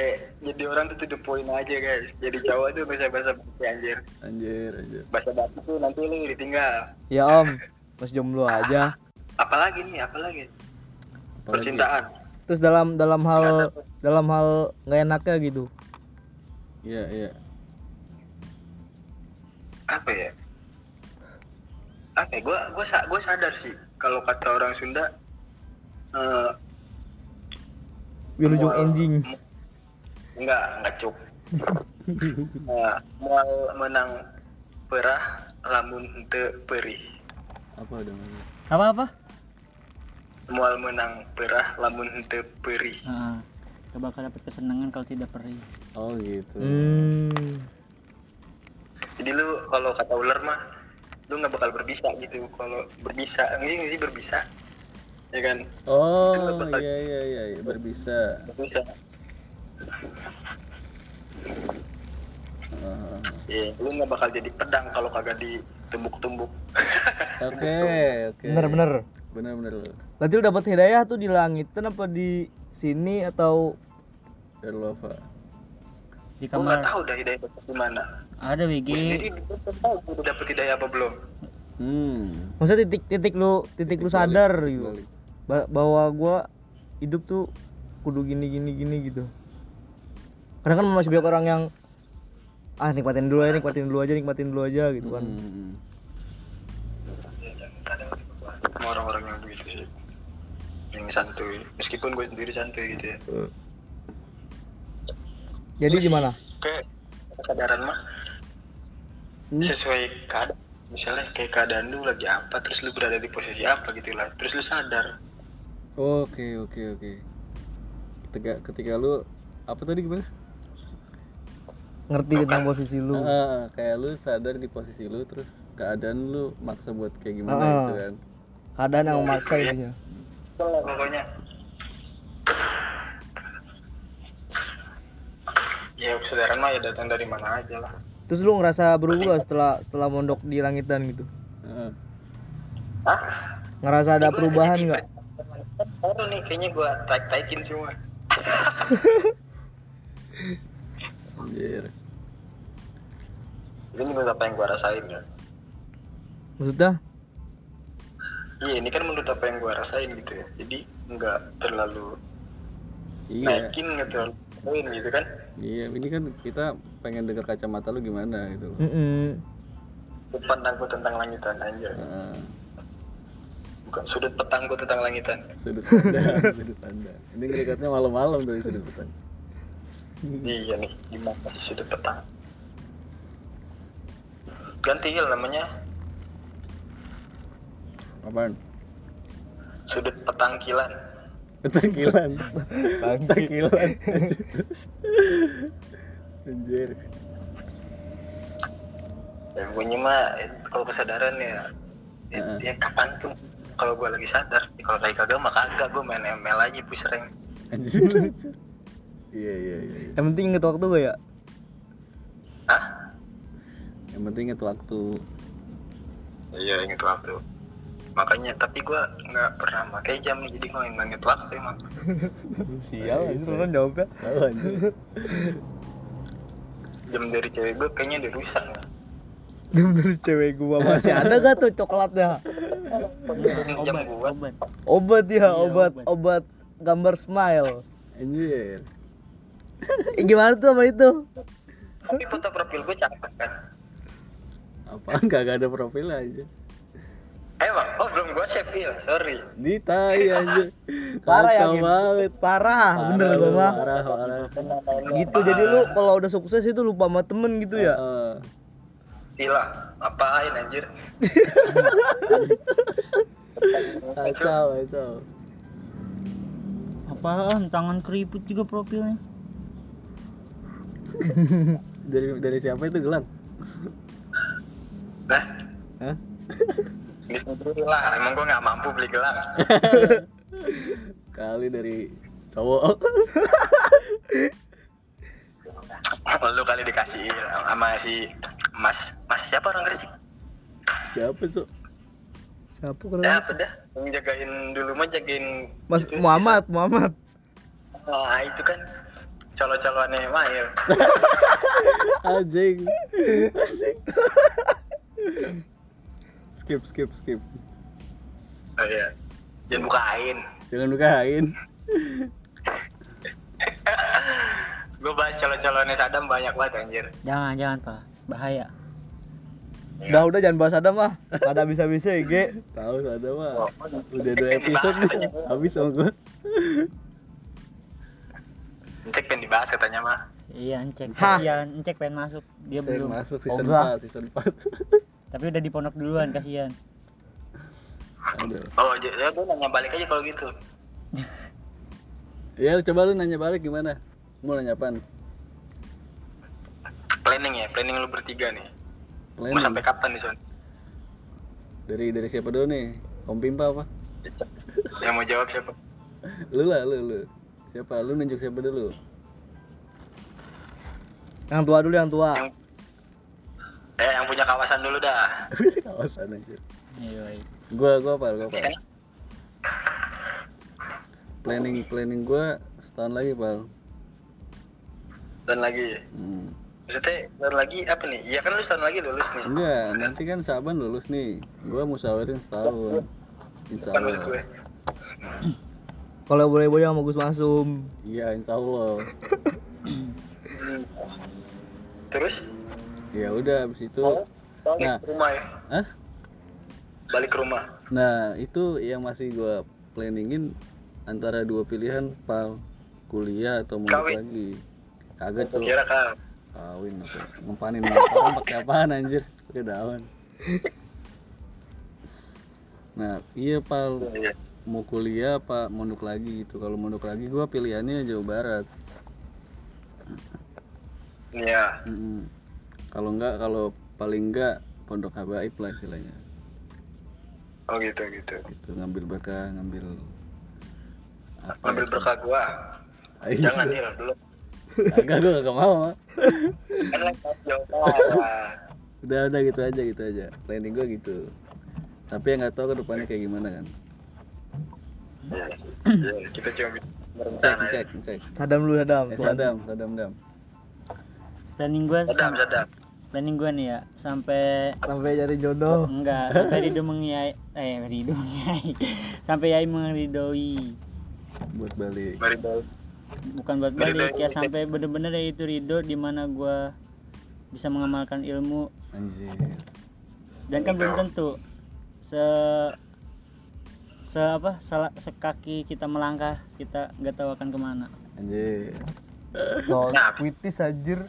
jadi orang tuh to the point aja guys jadi cowok tuh bisa bahasa basi anjir Anjir, anjir. bahasa basi tuh nanti lu ditinggal Ya om, mas jomblo aja. apalagi nih apalagi Apalagi? percintaan Terus dalam dalam hal dalam hal nggak enaknya gitu. Iya, iya. apa ya apa ya gua gua sa- gua sadar sih kalau kata orang Sunda eh Wilujeng mual- anjing. mu- enggak enggak cuk Nah, mual menang perah lamun henteu perih Apa dong? Apa apa? mual menang perah lamun henteu perih Heeh. Gak bakal dapat kesenangan kalau tidak perih. Oh, gitu. Hmm. jadi lu kalau kata ular mah lu nggak bakal berbisa gitu kalau berbisa nggak sih berbisa ya kan Oh, bakal- iya iya iya, iya. berbisa. berbisa Ah, Iya, lu nggak bakal jadi pedang kalau kagak ditumbuk-tumbuk Oke, oke. Bener bener. Bener bener lu. Berarti lu dapat hidayah tuh di langitan apa di sini atau Darlova. Di gua nggak kamar tahu dah hidayah dapet di mana ada WG. gua udah dapet hidayah apa belum Hmm. maksudnya titik titik lu titik, lu balik, sadar titik gitu. bahwa gua hidup tuh kudu gini gini gini gitu. Karena kan masih banyak orang yang ah nikmatin dulu aja nikmatin dulu aja nikmatin dulu aja gitu kan. Hmm. sama orang-orang yang begitu sih yang santuy meskipun gue sendiri santuy gitu ya Jadi gimana? kayak kesadaran mah Hmm. sesuai keadaan misalnya kayak keadaan lu lagi apa terus lu berada di posisi apa gitu lah terus lu sadar Oke, oke, oke. Ketika ketika lu apa tadi gimana? Ngerti tentang posisi lu. Ah, kayak lu sadar di posisi lu terus keadaan lu maksa buat kayak gimana Ah. gitu kan. keadaan yang intinya Itulah pokoknya ya kesadaran mah ya datang dari mana aja lah terus lu ngerasa berubah setelah setelah mondok di langitan gitu? Heeh. Hah? ngerasa ada perubahan nggak? Baru nih kayaknya gua taik taikin semua. Anjir. Ini menurut apa yang gua rasain ya? Maksudnya? Iya ini kan menurut apa yang gua rasain gitu ya. Jadi nggak terlalu iya. naikin nggak terlalu poin gitu kan iya ini kan kita pengen dengar kacamata lu gimana gitu loh. Mm-mm. sudut pandangku tentang langitan aja. Heeh. bukan sudut petangku tentang langitan. Sudut pandang sudut pandang. Ini ngerekatnya malam-malam dari sudut pandang iya nih gimana sih sudut petang? Ganti il namanya. Apaan? Sudut petangkilan. Petangkilan. Petangkilan Anjir ya bunyi mah kalau kesadaran ya ya, Heeh. ya kapan tuh kalau gua lagi sadar Ya, kalau lagi kagak mah kagak gua main ML aja push rank. Iya iya iya iya. yang penting inget waktu gak ya Hah? Yang penting itu waktu iya inget waktu makanya tapi gua nggak pernah pakai jam nih jadi gua nggak inget waktu emang. Sial anjir orang jawabnya. Jam dari cewek gua kayaknya udah rusak Jam dari cewek gua masih ada gak tuh coklatnya? Jam Obat, gua. obat. obat ya Iya, obat obat. obat gambar smile. Anjir. Eh, gimana tuh sama itu? Tapi foto profil gua cakep kan Apaan kagak ada profil aja emang? Oh belum gua save. Ya sorry. Di tai anjir Parah ya, banget. Parah bener Parah, gua mah Parah. Parah gitu jadi lu kalau udah sukses itu lupa sama temen gitu ya? Heeh. Istilah apain anjir? Kacau kacau. Apaan? Tangan keriput juga profilnya. Dari dari siapa itu gelang? nah Hah? Ini sendiri lah. Emang gua nggak mampu beli gelang. Kali dari cowok. Lu kali dikasih sama si mas mas siapa orang Gresik? Siapa tuh? siapa ya kenapa apa dah yang jagain dulu mah jagain Mas itu, Muhammad Muhammad. Nah itu kan colo-coloannya Mail. Anjing Anjing Skip skip skip oh iya jangan bukain Jangan bukain gue bahas colo-coloannya Sadam banyak banget anjir Jangan, jangan, Pak. Bahaya. udah udah jangan bahas ada mah ada bisa bisa IG Tahu ada mah Oh, Udah dua episode nih Habis sama gue cek pengen dibahas katanya mah Iya, Encek. Hah. Kasihan, Encek pengen masuk. Dia belum. masuk season Obah. 4 Season 4 Tapi udah di pondok duluan, kasihan. Oh j- ya gue nanya balik aja kalau gitu Ya coba lu nanya balik gimana? Mau nanya apaan? planning ya planning lu bertiga nih mau Planning. sampai kapan nih son Dari dari siapa dulu nih? Om Pimpa apa? yang mau jawab siapa Lu lah lu lu Siapa? Lu nunjuk siapa dulu? yang tua dulu yang tua yang eh yang punya kawasan dulu dah Kawasan aja Iya, iya. Gua gua apa? Gua apa? Ya kan? Planning planning gua setahun lagi, Pal. dan lagi Hmm. maksudnya dan lagi apa nih iya kan lu tahun lagi lulus nih Enggak, nanti kan Saban lulus nih. Gua musyawarin setahun. Insya gue Allah. kalau boleh boy sama Gus Masum Iya, insya Allah. terus Ya udah, abis itu. balik Nah. ke rumah ya Hah? balik ke rumah Nah, itu yang masih gua planningin antara dua pilihan, Pal. Kuliah atau mau lagi. Kagak tuh. kira kan Kawin apa? Ngempanin orang pakai apaan anjir? Pakai daun. Nah, iya, Pal. Iya. mau kuliah apa mondok lagi gitu kalau mondok lagi gua pilihannya Jawa Barat iya Mm-mm. Kalau enggak kalau paling enggak pondok habaib lah istilahnya. Oh gitu gitu. Gitu ngambil berkah ngambil apa ambil ya? berkah gua? Ah, iya. jangan deal dulu. Enggak, gue gak mau Ma. kan udah udah gitu aja gitu aja. Planning gue gitu. Tapi yang nggak tahu ke depannya kayak gimana kan? Ya, ya, kita cuma cek ya. cek cek. Sadam lu Sadam. eh sadam sadam dam planning gua sadam sam- sadam planning gua nih ya sampai Sampai cari jodoh. enggak sampai Rido mengiai eh Rido mengiai. Sampai Yai meridoi buat balik. Bukan buat balik ya sampai bener-bener ya itu Rido di mana gua bisa mengamalkan ilmu. Anjir. Dan kan belum tentu se se apa salah sekaki kita melangkah kita nggak tahu akan ke mana. Anjir So, puitis anjir.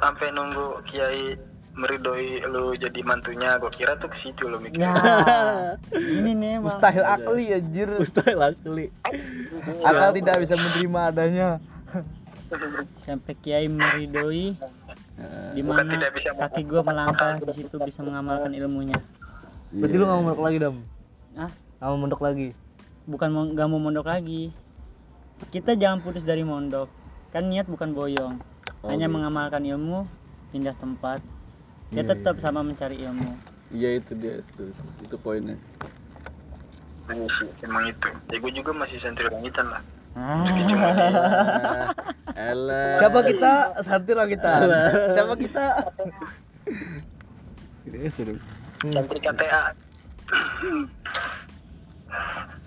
sampai nunggu kiai meridoi lu jadi mantunya gua kira tuh ke situ lo mikir nah ini nih emang Mustahil akli anjir. mustahil akli. Akal tidak bisa menerima adanya. sampai Kiai meridoi Nah, di mana tidak bisa kaki gua melangkah di situ bisa mengamalkan ilmunya. Berarti lu gak mau mondok lagi Dam? ah Gak mau mondok lagi? bukan mau nggak mau mondok lagi kita jangan putus dari mondok kan niat bukan boyong Oh, hanya gitu. mengamalkan ilmu pindah tempat ya Iya, tetap sama mencari ilmu iya itu dia itu, itu poinnya Iya sih, emang itu ya gua juga masih santri langitan lah ah, Ah, Elah. Siapa kita? Santir lah kita. Siapa kita? Ini seru. santri KTA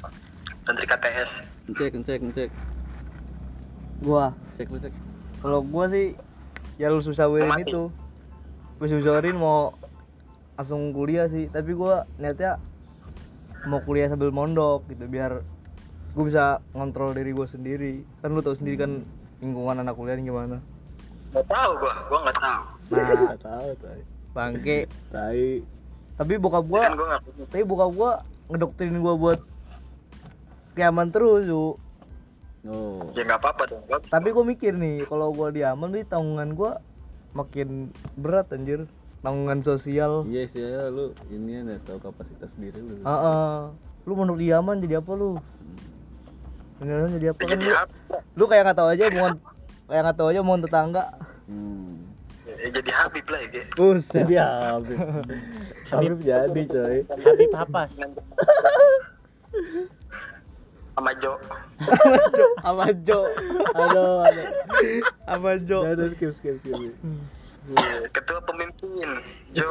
santri KTS Cek, cek, cek. Gua. Cek lu cek. Kalau gua sih ya lu susah wirin itu. Gue susahin mau langsung kuliah sih, tapi gua niatnya mau kuliah sambil mondok gitu biar gue bisa ngontrol diri gue sendiri kan lu tahu sendiri kan lingkungan anak kuliah ini gimana nggak tahu gua gua nggak tahu nah tahu, tai. bangke Tai. tapi bokap gua kan gua tapi bokap gua ngedoktrin gua buat kiaman terus yuk Oh. ya nggak apa-apa dong gua tapi gua mikir nih kalau gua diaman nih tanggungan gua makin berat anjir tanggungan sosial Iya sih, ya, lu ini ya tahu kapasitas diri lu. ah ah. lu mondok di Yaman jadi apa lu Beneran jadi apa kan jadi lu, lu kayak nggak tahu aja mau kayak nggak tahu aja mau tetangga Hmm. ya, jadi Habib lah ya. Buset. Jadi Habib. Habib jadi, coy. Habib Hapas sama Jo sama Jo Aduh, aduh. sama Jo Udah, udah, skip, skip, skip. ketua pemimpin Jo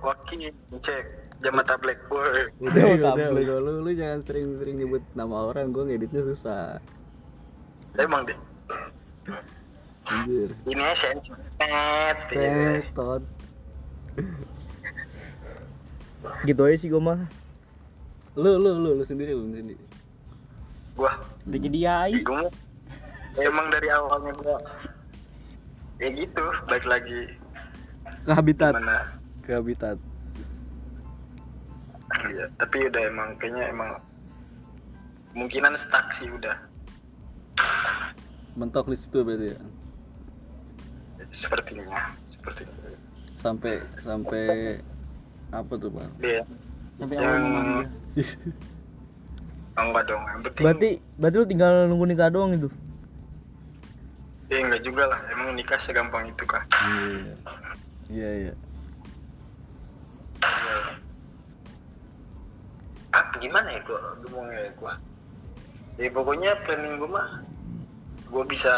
wakil cek Jamata Black Boy Udah, Udah, udah, tablet. udah, lu, lu jangan sering-sering nyebut nama orang, gua ngeditnya susah. emang deh Anjir. ini aja Tetot. gitu aja sih gua mah Lu, lu, lu, lu sendiri, lu sendiri. Gua udah jadi Yai gua emang dari awalnya gua ya gitu baik lagi. Ke habitat. Mana Ke habitat. iya tapi udah emang kayaknya emang kemungkinan stuck sih udah. Mentok di situ berarti ya. sepertinya seperti itu Sampai sampai apa tuh, Bang? dia sampai yang enggak dong yang penting berarti berarti lu tinggal nunggu nikah doang itu ya enggak juga lah emang nikah segampang itu kah Iya. Iya, iya. ah gimana ya gua ngomongnya ya gua ya pokoknya planning gua mah gua bisa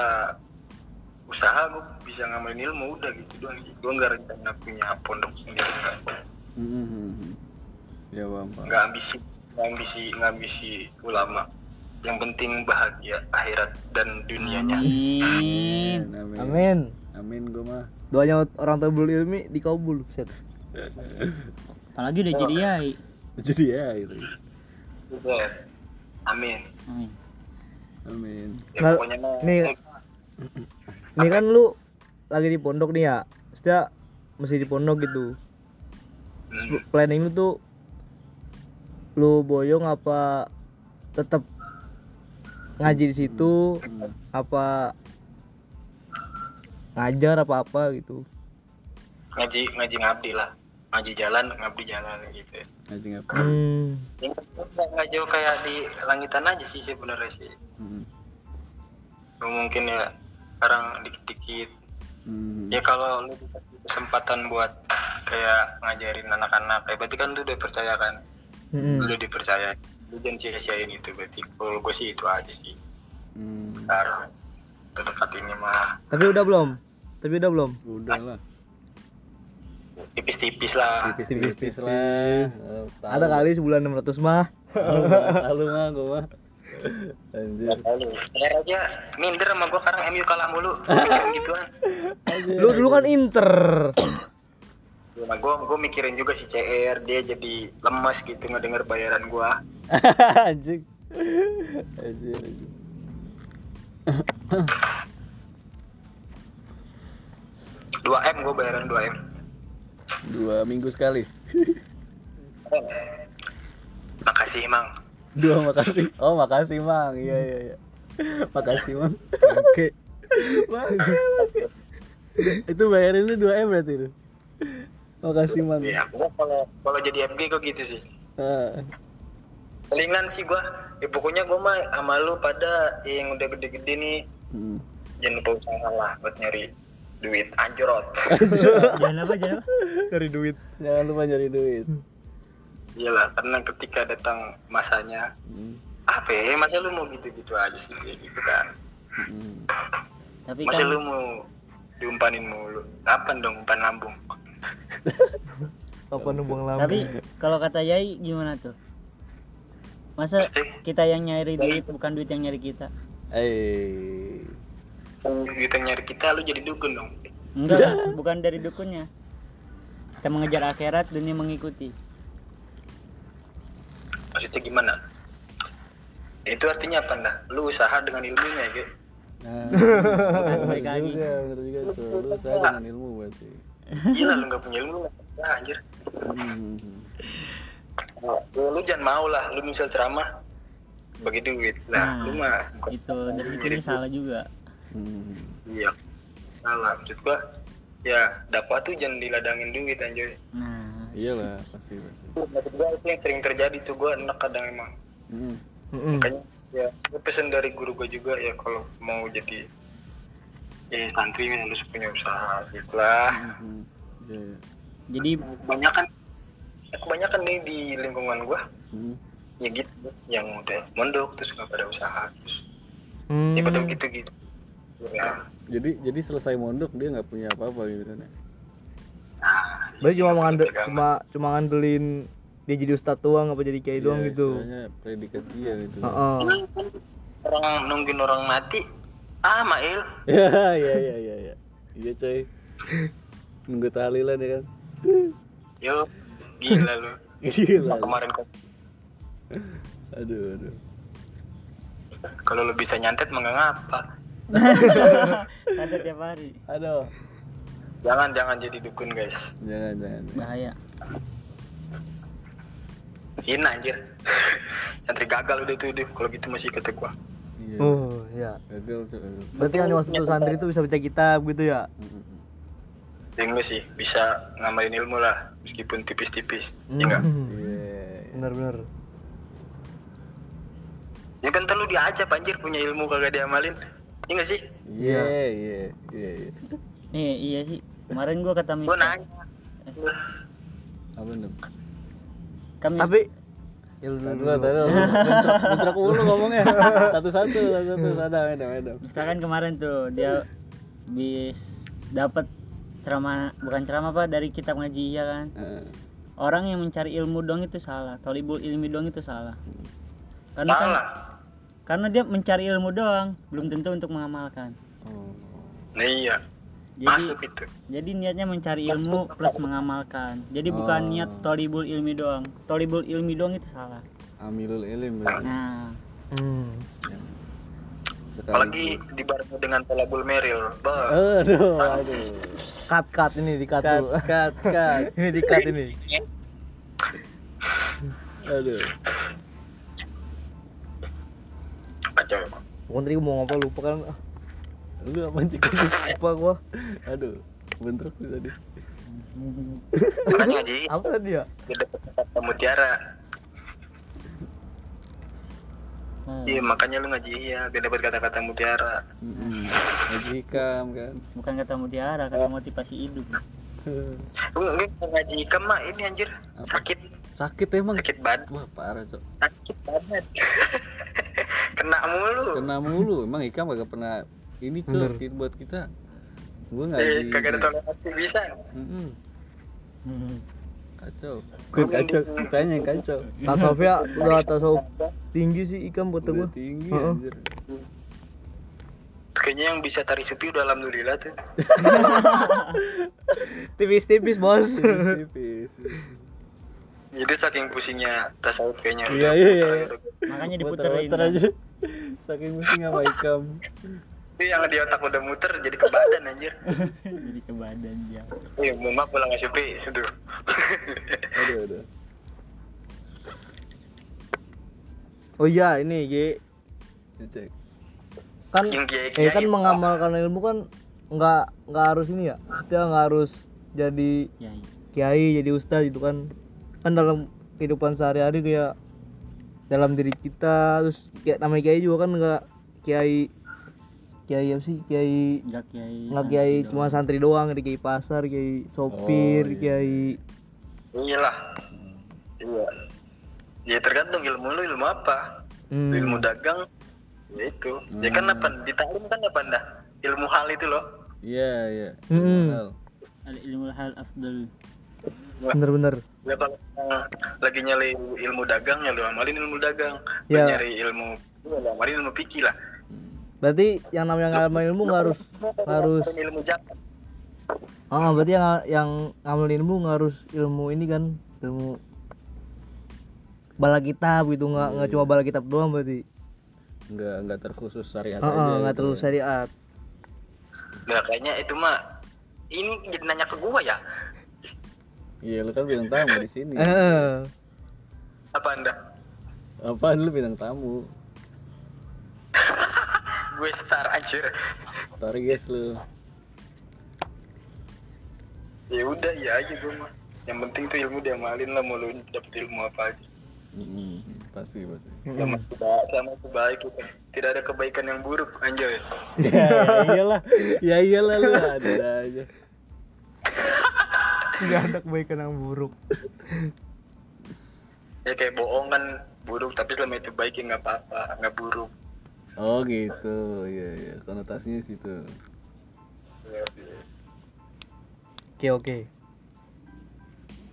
usaha gua bisa ngamalin ilmu udah gitu doang gua nggak rencana punya pondok sendiri nggak Hmm. Ya, Bang. Nggak ambisi ambisi nggak ambisi ulama. Yang penting bahagia akhirat dan dunianya. Amin. Amin. amin. Amin. Gua mah. doanya orang tua ilmi dikabul set apalagi udah jadi Yai. Jadi ya itu. udah amin. Amin. Amin. ya Nggak- pokoknya nih nih kan lu lagi di pondok nih ya. Maksudnya masih di pondok gitu. Hmm, planning lu tuh lu boyong apa tetap ngaji di situ Hmm. apa ngajar apa apa gitu ngaji ngaji ngabdi lah ngaji jalan ngabdi jalan gitu ngaji ngapa hmm. Ya, nggak nggak jauh kayak di langitan aja sih sebenarnya sih Hmm. mungkin ya sekarang dikit-dikit Hmm. ya kalau lu dikasih kesempatan buat kayak ngajarin anak-anak ya berarti kan lu udah percaya kan Hmm. lu udah dipercaya. Lu jangan sia-siain itu berarti. Kalau gue sih itu aja sih. Hmm. ntar terdekat ini mah. Tapi udah belum? Tapi udah belum? Udah lah. Tipis-tipis lah. Tipis-tipis lah. Oh, ada kali sebulan 600 mah. Oh, bahasa lu mah gua mah. Anjir. Lalu, Air aja minder sama gue sekarang MU kalah mulu. Gituan. Lu dulu kan inter nah, gue gue mikirin juga si CR dia jadi lemas gitu ngedenger bayaran gue anjing. Anjir anjir. dua m gue bayaran 2 m. Dua minggu sekali. Makasih emang dua makasih. Oh makasih mang. Iya iya iya. Makasih mang. Oke. Itu bayarin lu 2 m berarti lu makasih mang Iya, gue kalau kalau jadi MG gue gitu sih. Ah. selingan sih gue ya pokoknya gue mah sama lu pada yang udah gede-gede nih. Hmm. jangan lupa usaha lah buat nyari duit. Anjrot. Jangan apa jangan apa cari duit. Jangan lupa nyari duit. Iyalah karena ketika datang masanya Hmm. apa ya masa lu mau gitu-gitu aja sih kayak gitu kan. Hmm. tapi masa kan lu mau diumpanin mulu? Kapan dong umpan lambung apa numpang lama? Tapi kalau kata Yai gimana tuh? Masa Pasti. kita yang nyari duit bukan duit yang nyari kita? Eh, duit yang nyari kita lu jadi dukun dong. Enggak lah, bukan dari dukunnya. Kita mengejar akhirat dunia mengikuti. Maksudnya gimana? Itu artinya apa nah lu usaha dengan ilmunya gitu nah, lagi. juga, bener juga. Lu saya dengan ilmu berarti. Iya lu nggak punya ilmu ya anjir. Hmm. lu, lu jangan mau lah lu misal ceramah bagi duit. Lah Nah, lu mah bukan itu dan itu salah juga. Hmm. iya. Salah. Maksud gua ya dakwah tuh jangan diladangin duit anjir. Nah. Iyalah, pasti pasti. maksud gua itu yang sering terjadi tuh gua enak kadang emang. Hmm. Makanya ya gua pesen dari guru gua juga ya kalau mau jadi ya santri harus punya usaha gitu lah Hmm. Iya, jadi kebanyakan ya kebanyakan nih di lingkungan gua Hmm. ya gitu yang udah mondok terus nggak pada usaha terus Hmm. ya pada gitu gitu ya Jadi jadi selesai mondok dia nggak punya apa-apa gitu kan ya. nah Berarti cuma mengandel, Pegangan. cuma cuma ngandelin dia jadi ustadz doang apa jadi kiai doang Iya, gitu. predikat dia gitu. Heeh. orang nungguin orang mati ah Mail Ya, ya, ya, ya, ya. Iya, coy. Nunggu tahlilan ya kan. yuk gila lu Gila. kemarin kok Aduh, aduh. kalau lu bisa nyantet mah nggak ngapa ada tiap hari Aduh. jangan jangan jadi dukun guys Jangan, jangan. bahaya hina anjir santri gagal udah itu udah kalau gitu masih kata gua Iya. Oh, ya. Gagal, tuh, gagal. Berarti yang dimaksud tuh santri itu bisa baca kitab gitu ya. Hmm, hmm, hmm. yang lu sih bisa ngamalin ilmu lah meskipun tipis-tipis ya enggak Hmm. Iya. Bener-bener. ya kan terlalu diajak anjir punya ilmu kagak diamalin iya nggak sih Iya, iya, iya, iya. nih iya sih kemarin gua kata gua Mister nanya Apa dong? kami Tapi ya lu Tadi dulu. tadi lo. Bentrok, mulu ngomongnya. Satu-satu, satu-satu. Sana, medam, medam. misalkan kemarin tuh dia bis dapat ceramah bukan ceramah apa dari kitab ngaji ya kan Heeh. orang yang mencari ilmu dong itu salah tolibul ilmi dong itu salah karena kan salah karena dia mencari ilmu doang belum tentu untuk mengamalkan Oh. nah iya jadi masuk itu jadi niatnya mencari ilmu plus mengamalkan jadi bukan Oh. niat tolibul ilmi doang tolibul ilmi doang itu salah Amilul ilim berarti. nah Hmm. Sekali. apalagi dibarengi dengan tolabul meril bah Aduh, aduh. Cut cut ini di cut Cut, cut, cut. ini di cut ini. Aduh. kacau Pokoknya tadi gua mau ngapa lupa kan. Lu apa sih? Lupa gua. Aduh. Bentrok tuh tadi. makanya ngaji apa tadi ya? Mutiara. Nah, iya makanya lu ngaji iya biar dapat kata-kata mutiara. Mm-mm. ngaji hikam kan? Bukan kata mutiara kata motivasi hidup. Gue gue ngaji ikam mah ini anjir. Sakit. Sakit emang? Sakit badan. Wah parah cok. Sakit badan. Kena mulu. Kena mulu. Emang hikam kagak pernah ini Bener. cok buat kita gua eh, ngaji kagak ada toleransi bisa. Mm-mm. Hmm. kacau. Gua kacau. mukanya yang kacau. Tasawufnya udah tasawuf tinggi sih ikam kata udah gua. tinggi Heeh. anjir. Kayaknya yang bisa tari supi udah alhamdulillah tuh. Tipis-tipis bos. Tipis itu saking pusingnya tasawuf kayaknya. Iya, iya, iya. makanya diputerin muter aja. Saking pusing sama hikam itu yang di otak udah muter jadi ke badan anjir. Jadi ke badan ya. Iya mau maaf pulang nggak supi itu aduh aduh. Oh iya ini G cek kan yang kiai eh kan kiai mengamalkan ilmu kan nggak nggak harus ini ya? Kita nggak harus jadi ya kiai jadi ustadz gitu kan? Kan dalam kehidupan sehari-hari kayak dalam diri kita terus kayak namanya kiai juga kan nggak kiai kiai apa sih? Kiai nggak kiai nggak santri kiai doang. cuma santri doang ada kiai pasar kiai sopir Oh, iya. kiai iyalah. Iya. Ya tergantung ilmu lu ilmu apa. Hmm, ilmu dagang ya itu. Ya kan apa di taklim kan apa dah ilmu hal itu loh. Iya iya. Mm-mm. Mahal. al ilmu hal afdal. Bener-bener. Ya kalau lagi nyari ilmu dagang ya lu amalin ilmu dagang. Ya. nyari ilmu ya lu amalin ilmu fikih lah berarti yang namanya ngamal ilmu nggak harus nggak harus ilmu ah berarti yang yang ngamal ilmu nggak harus ilmu ini kan ilmu bala kitab gitu nggak nggak cuma bala kitab doang berarti. Nggak nggak terkhusus syariat ah, aja nggak gitu terlalu ya. syariat. Nah kayaknya itu mah ini jadi nanya ke gua ya? Iya lu kan bintang tamu di sini. Eh, apa anda? Apaan lu bintang tamu gue star anjir story guys lu. Ya udah ya aja gue mah. Yang penting tuh ilmu diamalin lah mau lu dapet ilmu apa aja. Mm-mm. pasti pasti. Sama itu baik sama itu. Baik gitu. tidak ada kebaikan yang buruk anjay. Ya, ya iyalah. Ya iyalah lu ada aja. Nggak ada kebaikan yang buruk. Ya kayak bohong kan buruk tapi selama itu baik ya nggak apa-apa nggak buruk oh gitu. Iya iya. Konotasinya situ. Oke oke.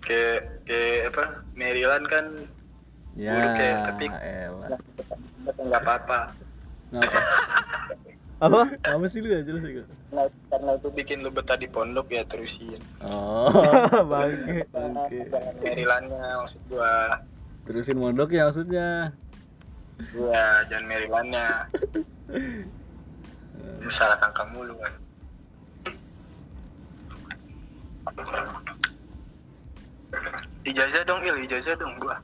Kayak kayak apa? Maryland kan ya Buruk ya, tapi- elah. nggak apa-apa. Ngapa apa? Apa sih lu ya? Jelas ya Nah, karena itu bikin lu betah di pondok ya terusin. Oh. Bangke oke jangan Marylandnya maksud gua. Terusin mondok ya maksudnya Iya, jangan Marylandnya. Lu salah sangka mulu kan. Ijazah dong, Il, ijazah dong gua.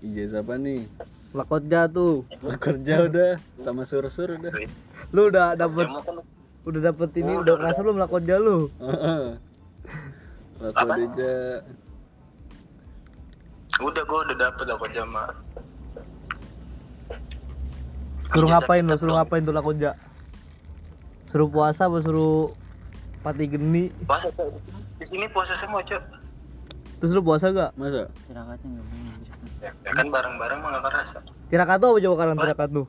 ijazah apa nih? Lakotja tuh. Lu kerja udah sama sur-sur udah. Lu udah dapet udah dapet ini udah ngerasa belum lakotja lu? Heeh. Laku Apa? aja udah gua udah dapet lah kok jama. Suruh ngapain lo suruh ngapain tuh lakotja suruh puasa apa suruh pati geni? Puasa di sini- di sini puasa semua, Cok. terus lu puasa gak? Masa? Tirakatnya nggak boleh Ya, ya kan bareng-bareng mah gak kerasa. tirakat lu apa coba kalian tirakat lu?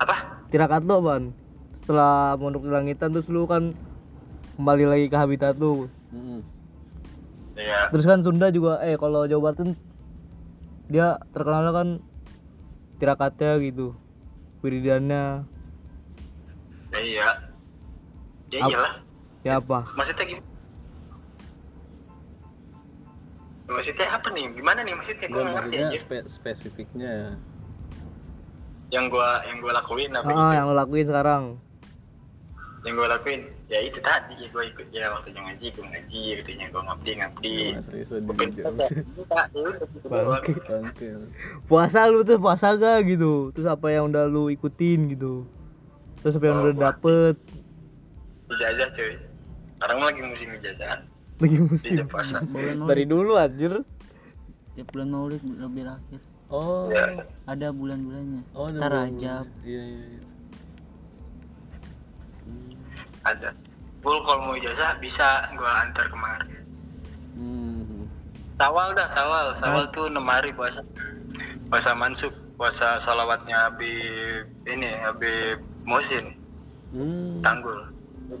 Apa? tirakat lu apaan? Setelah mondok di langitan terus lu kan kembali lagi ke habitat lu. Mm-mm. Ya, terus kan Sunda juga eh kalau Jawa Barat kan dia terkenal kan tirakatnya gitu wiridannya ya iya. Ya iyalah. ya apa Maksudnya gimana? Maksudnya apa nih? Gimana nih maksudnya? Gue ngerti aja. spe- spesifiknya Yang gua yang gua lakuin apa ah itu? yang lo lakuin sekarang Yang gua lakuin ya itu tadi ya gua ikut ya waktunya ngaji gua ngaji katanya gua ngabdi ngabdi. Nggak serius lu Bukan di ya gitu doang. Bangke. Bangke. puasa lu tuh puasa gak gitu terus apa yang udah lu ikutin gitu terus apa yang Oh, udah dapet Ijazah cuy. Sekarang lagi musim ijazah. lagi musim puasa. bulan dari dulu anjir tiap bulan maulid lebih akhir oh Ya. ada bulan-bulannya oh ada Ntar bulan- Rajab iya iya iya Ada. Bul kalau mau ijazah bisa gua antar kemari. hmm. Sawal dah, sawal. Sawal tuh enam hari puasa. Puasa mansuk, puasa salawatnya Habib ini, Habib Musin, Hmm. Tanggul.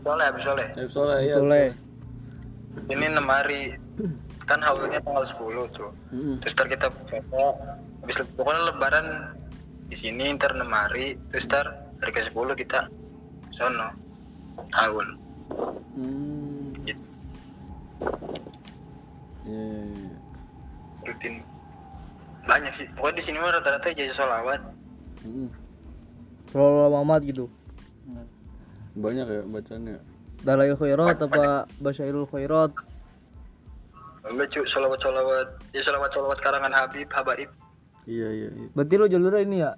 Boleh, habis boleh. Ya, soalnya iya boleh Ini enam hari. Kan haulnya tanggal 10 tuh. Hmm. Terus ntar kita puasa, habis le- pokoknya lebaran di sini ntar enam hari. Terus ntar hari ke 10 kita sono haul. Hmm. Gitu. Iya, iya, iya. Rutin. Banyak sih. Pokoknya di sini mah rata-rata ijazah sholawat. Hmm. Selalu Muhammad gitu banyak ya bacanya Dalail khairat apa Basyairul khairat Enggak cuy, sholawat sholawat. Ya sholawat sholawat karangan Habib, Habaib. iya iya iya Berarti lo jalurnya ini ya?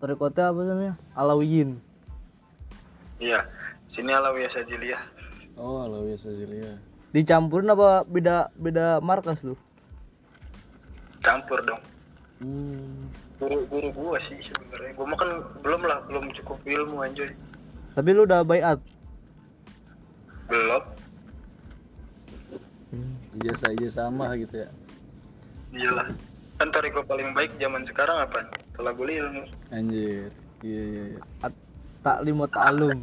Tarikotnya apa namanya? Alawiyin. Iya. Sini Alawiyah Sajiliyah. oh Alawiyah Sajilia Dicampurin apa beda beda markas lu? Campur dong. hmm. Guru guru gua sih sebenarnya. Gua mah kan belum lah, belum cukup ilmu anjoy. Tapi lu udah bayat. Belum. ijazah ijazah sama gitu ya Iyalah. Kan toriko paling baik zaman sekarang apa? Talabul ilmu. anjir iya iya iya Taklim wa ta'alum.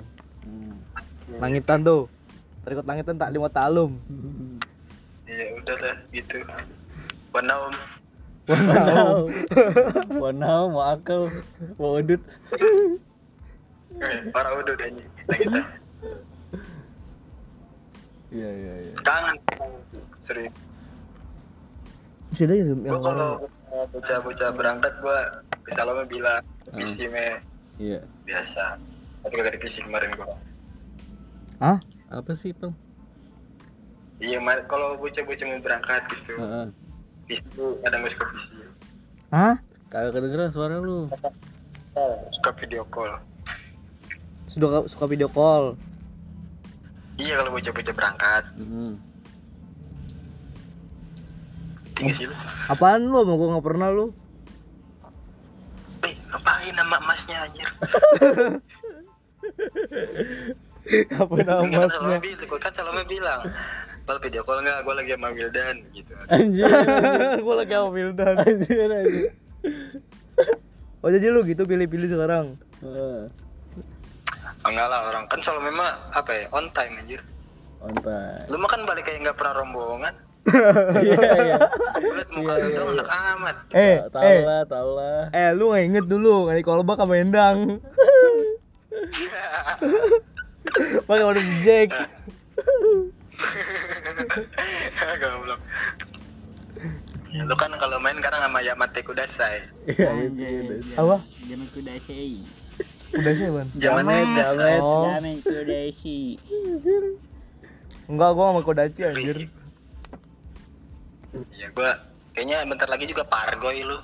Hmm. Langitan tuh. Tarikot langitan taklim wa ta'alum. Iya udah dah gitu. Wanaum. Wow. Wanau mau akal mau udut Eh, para dah ini. Nah, kita. iya iya iya Kangen. Serius. Masih ada ya yang kalau bocah-bocah berangkat gua ke Salome bilang visi me iya biasa. Tapi kagak divisi kemarin gua. Hah? apa sih bang Iya, kalau bocah-bocah mau berangkat gitu, Heeh. visi kadang gak suka visi. Hah? kagak kedengeran suara lu Suka video call. Sudah suka video call. Iya kalau bocah-bocah berangkat, hmm. tinggal sih lu. Apaan lu? Mau gua nggak pernah lu. Eh, ngapain nama emasnya anjir? Apa nama kan? Salome bilang, kan bilang, Bal video call enggak, gua lagi sama Wildan gitu. anjir gua lagi sama Wildan. anjir anjir Oh jadi lu gitu pilih-pilih sekarang. Heeh. Enggak lah orang kan Salome mah apa ya on time anjir. on time Lu mah kan balik kayak nggak pernah rombongan. iya iya Gua liat muka lu dong anak amat. Eh, tahu eh, lah tahu lah eh lu nggak inget dulu kali kolbak sama Endang. Pakai warna Jack. Goblok. Lu kan kalau main sekarang sama Yamate Kudasai. iya itu itu Apa? Jamet kudashi. Udah sih, Ban. jamet jamet Oh. Jamet kudashi. Enggak, gua sama Kodachi anjir. Iya gua kayaknya bentar lagi juga Pargoy lu.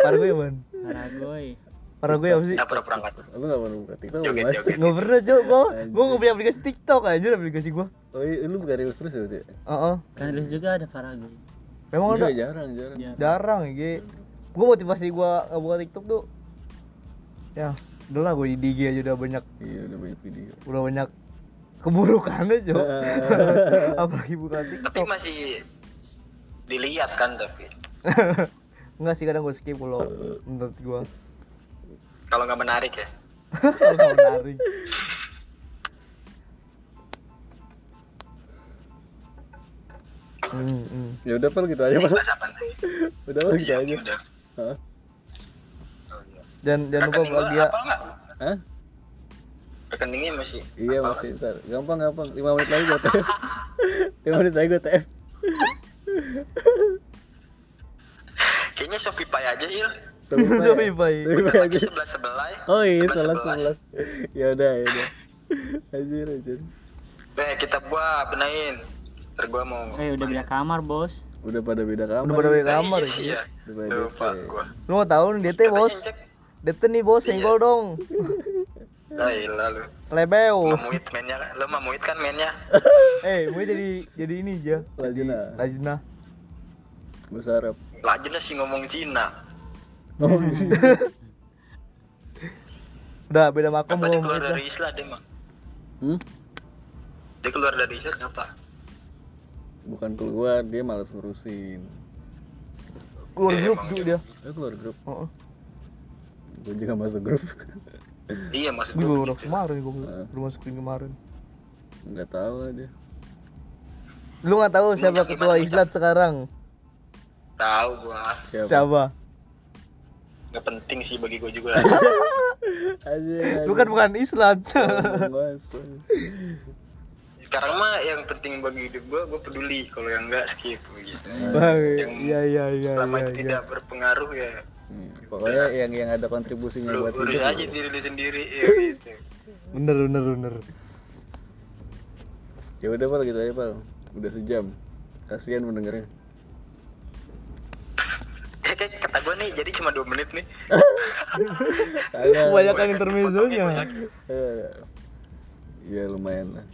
Parah gue ya, Ban. Paragoy. Parah gue apa sih? Nggak pernah berangkat. lu nggak pernah buka tiktok Joget joget. Nggak pernah, Cok. Gua gua nggak punya aplikasi TikTok anjir aplikasi gua. oh iya, lu bukan reels terus ya berarti Heeh. Kan terus juga ada Paragoy. Memang ada Iya, jarang jarang Ya. jarang ya. Gua motivasi gua nggak buka TikTok tuh. Ya, udah lah gua di IG aja udah banyak iya udah banyak video udah banyak keburukannya, Cok. Apalagi buka Tapi TikTok. masih dilihat kan tapi Enggak sih kadang gua skip kalau menurut gua. Kalau nggak menarik ya. Kalau nggak menarik. Hmm, hmm. ya udah pel gitu aja nih? udah pel gitu Iya, aja udah. Hah? Oh, iya. Dan jangan lupa bahagia. Hah? Rekeningnya masih. iya apa? masih ntar gampang gampang lima menit lagi gue tf lima menit lagi gue tf Kayaknya Shopee Pay aja il. Pay. Bentar Shopee lagi sebelas oh iya salah sebelas ya udah ya udah anjir anjir Eh kita gua benain. Ntar gua mau. Eh udah beda kamar bos. udah pada beda kamar Udah pada beda Eh, kamar iya ya. sih ya. Udah pada Lupa gua. Lu mau tahu nih DT bos. DT nih bos, senggol dong. Lah ilah lu. Lebeo. Mamuit mainnya kan. Lu mamuit kan mainnya. Eh, mau jadi jadi ini aja. Lajina Lajna. bahasa Arab Lajin sih ngomong Cina. Oh isi Udah beda makom dia ngomong keluar dari Islam dia mah? hmm? Dia keluar dari Islam apa? bukan keluar dia malas ngurusin Keluar Eh, grup juga dia. dia. keluar grup Heeh. gue juga masuk grup Iya maksud Gue gue baru gitu. kemarin gue baru masukin kemarin. nggak tahu lah dia Lu nggak tahu siapa ketua Islam sekarang? Tahu gua. siapa, Siapa? Gak penting sih bagi gua juga. aja Lu kan bukan Islam. Sekarang mah yang penting bagi hidup gua, gua peduli. Kalau yang enggak skip gitu. Bang, Yang iya iya iya Selama iya. itu iya. tidak berpengaruh ya Hmm, pokoknya yang yang ada kontribusinya lu buat urus hidup aja diri lu sendiri ya gitu. Bener bener bener. ya udah pal gitu aja pal udah sejam kasihan mendengarnya nih jadi cuma dua menit nih. Kagak. Kebanyakan intermezzonya. Iya lumayan lah.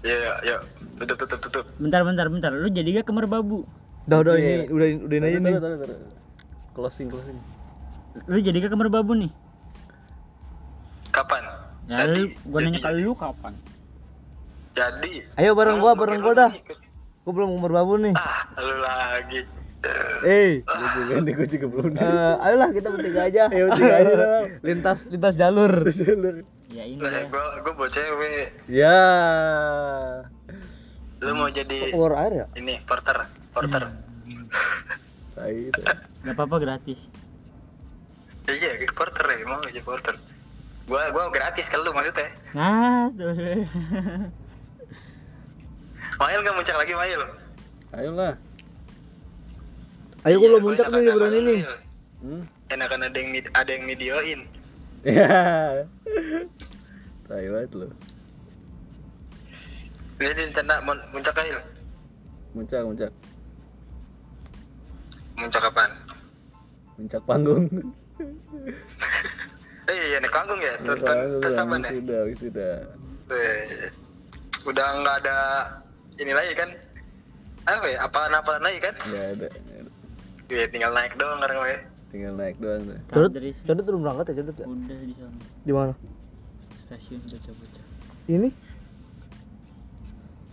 Ya ya ya tutup tutup tutup. bentar bentar bentar lu jadi gak ke merbabu Udah udah Iya. ini udah udahin aja nih. Closing closing. lu jadi gak ke merbabu nih Kapan? ya lu Jadi, gua nanya jadi, ke lu kapan Jadi. Ayo bareng gua bareng gua dah. Gua belum umur babu nih. Ah, lu lagi. Eh, Gue juga nih gue juga belum. eh, ayolah kita bertiga aja. Ayo bertiga aja lintas lintas jalur. Jalur. ya ini Lah, ya gua gua bawa cewek. Ya. Lu mau jadi Keluar air ya? ini porter, porter. Tai itu. gak apa-apa gratis Iya, porter ya, mau jadi porter. Gua gua gratis kalau lu maksudnya. nah tuh Mail nggak muncak lagi Mail? Ayolah. Ayo gua belum Gua muncak nih liburan apa, ini. Hmm? Enakan ada yang ada yang videoin. Ya. Tai banget lo. Jadi rencana mun- muncak Mail. Muncak muncak. Muncak kapan? Muncak panggung. Eh iya naik panggung ya. Terus apa nih? Sudah, sudah. Eh, Udah nggak ada ini lagi kan? Apa ya? Apaan-apaan lagi kan? Nggak ada. Ya tinggal naik doang sekarang ya. Tinggal naik doang tuh. Codot, codot belum berangkat ya codot ya? udah di sana Di mana? stasiun bocah-bocah Ini?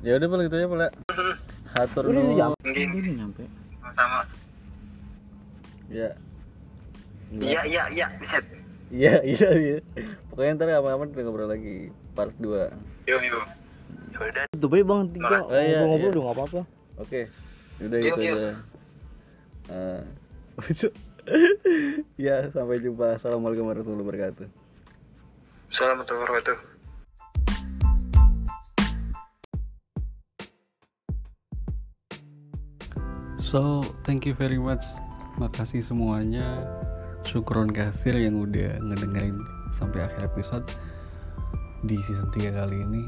Ya udah pala gitu aja pala. Hatur Udah, udah nyampe sama. Ya. Iya iya iya bisa. Iya, iya, iya. Pokoknya ntar aman-aman kita ngobrol lagi part 2. Yuk yuk. Ya udah. Aja bang tiga Oh, iya, ngobrol-ngobrol iya. udah nggak apa-apa. Oke. Udah gitu aja. Ah. ya, sampai jumpa. Assalamualaikum warahmatullahi wabarakatuh. Assalamualaikum warahmatullahi wabarakatuh. So, thank you very much. Makasih semuanya. Syukron kasir yang udah ngedengerin sampai akhir episode di season 3 kali ini.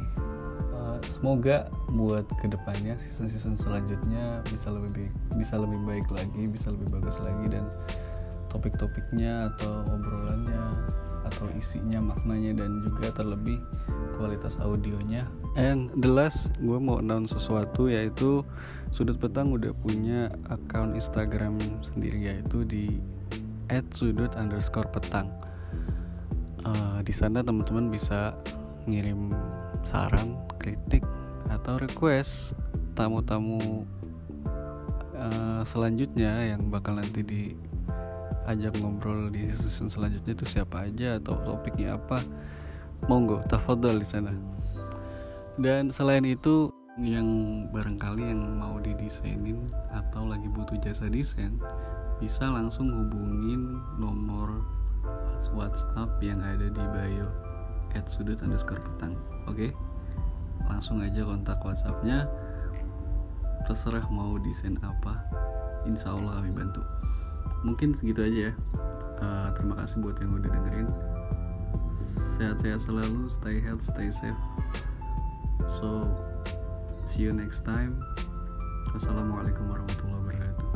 Uh, semoga buat ke depannya season-season selanjutnya bisa lebih baik, bisa lebih baik lagi, bisa lebih bagus lagi dan topik-topiknya atau obrolannya atau isinya maknanya dan juga terlebih kualitas audionya. And the last gue mau announce sesuatu yaitu sudut petang udah punya account Instagram sendiri yaitu di @sudut underscore petang. Eh, di sana teman-teman bisa ngirim saran kritik atau request tamu-tamu eh, selanjutnya yang bakal nanti di ajak ngobrol di season selanjutnya itu siapa aja atau topiknya apa. Monggo tafadhol di sana. Dan selain itu yang barangkali yang mau didesainin atau lagi butuh jasa desain bisa langsung hubungin nomor WhatsApp yang ada di bio at sudut underscore petang. Oke? Langsung aja kontak WhatsAppnya. Terserah mau desain apa insya Allah kami bantu. Mungkin segitu aja ya. Eh, terima kasih buat yang udah dengerin. Sehat-sehat selalu stay health stay safe. So see you next time. Wassalamualaikum warahmatullahi wabarakatuh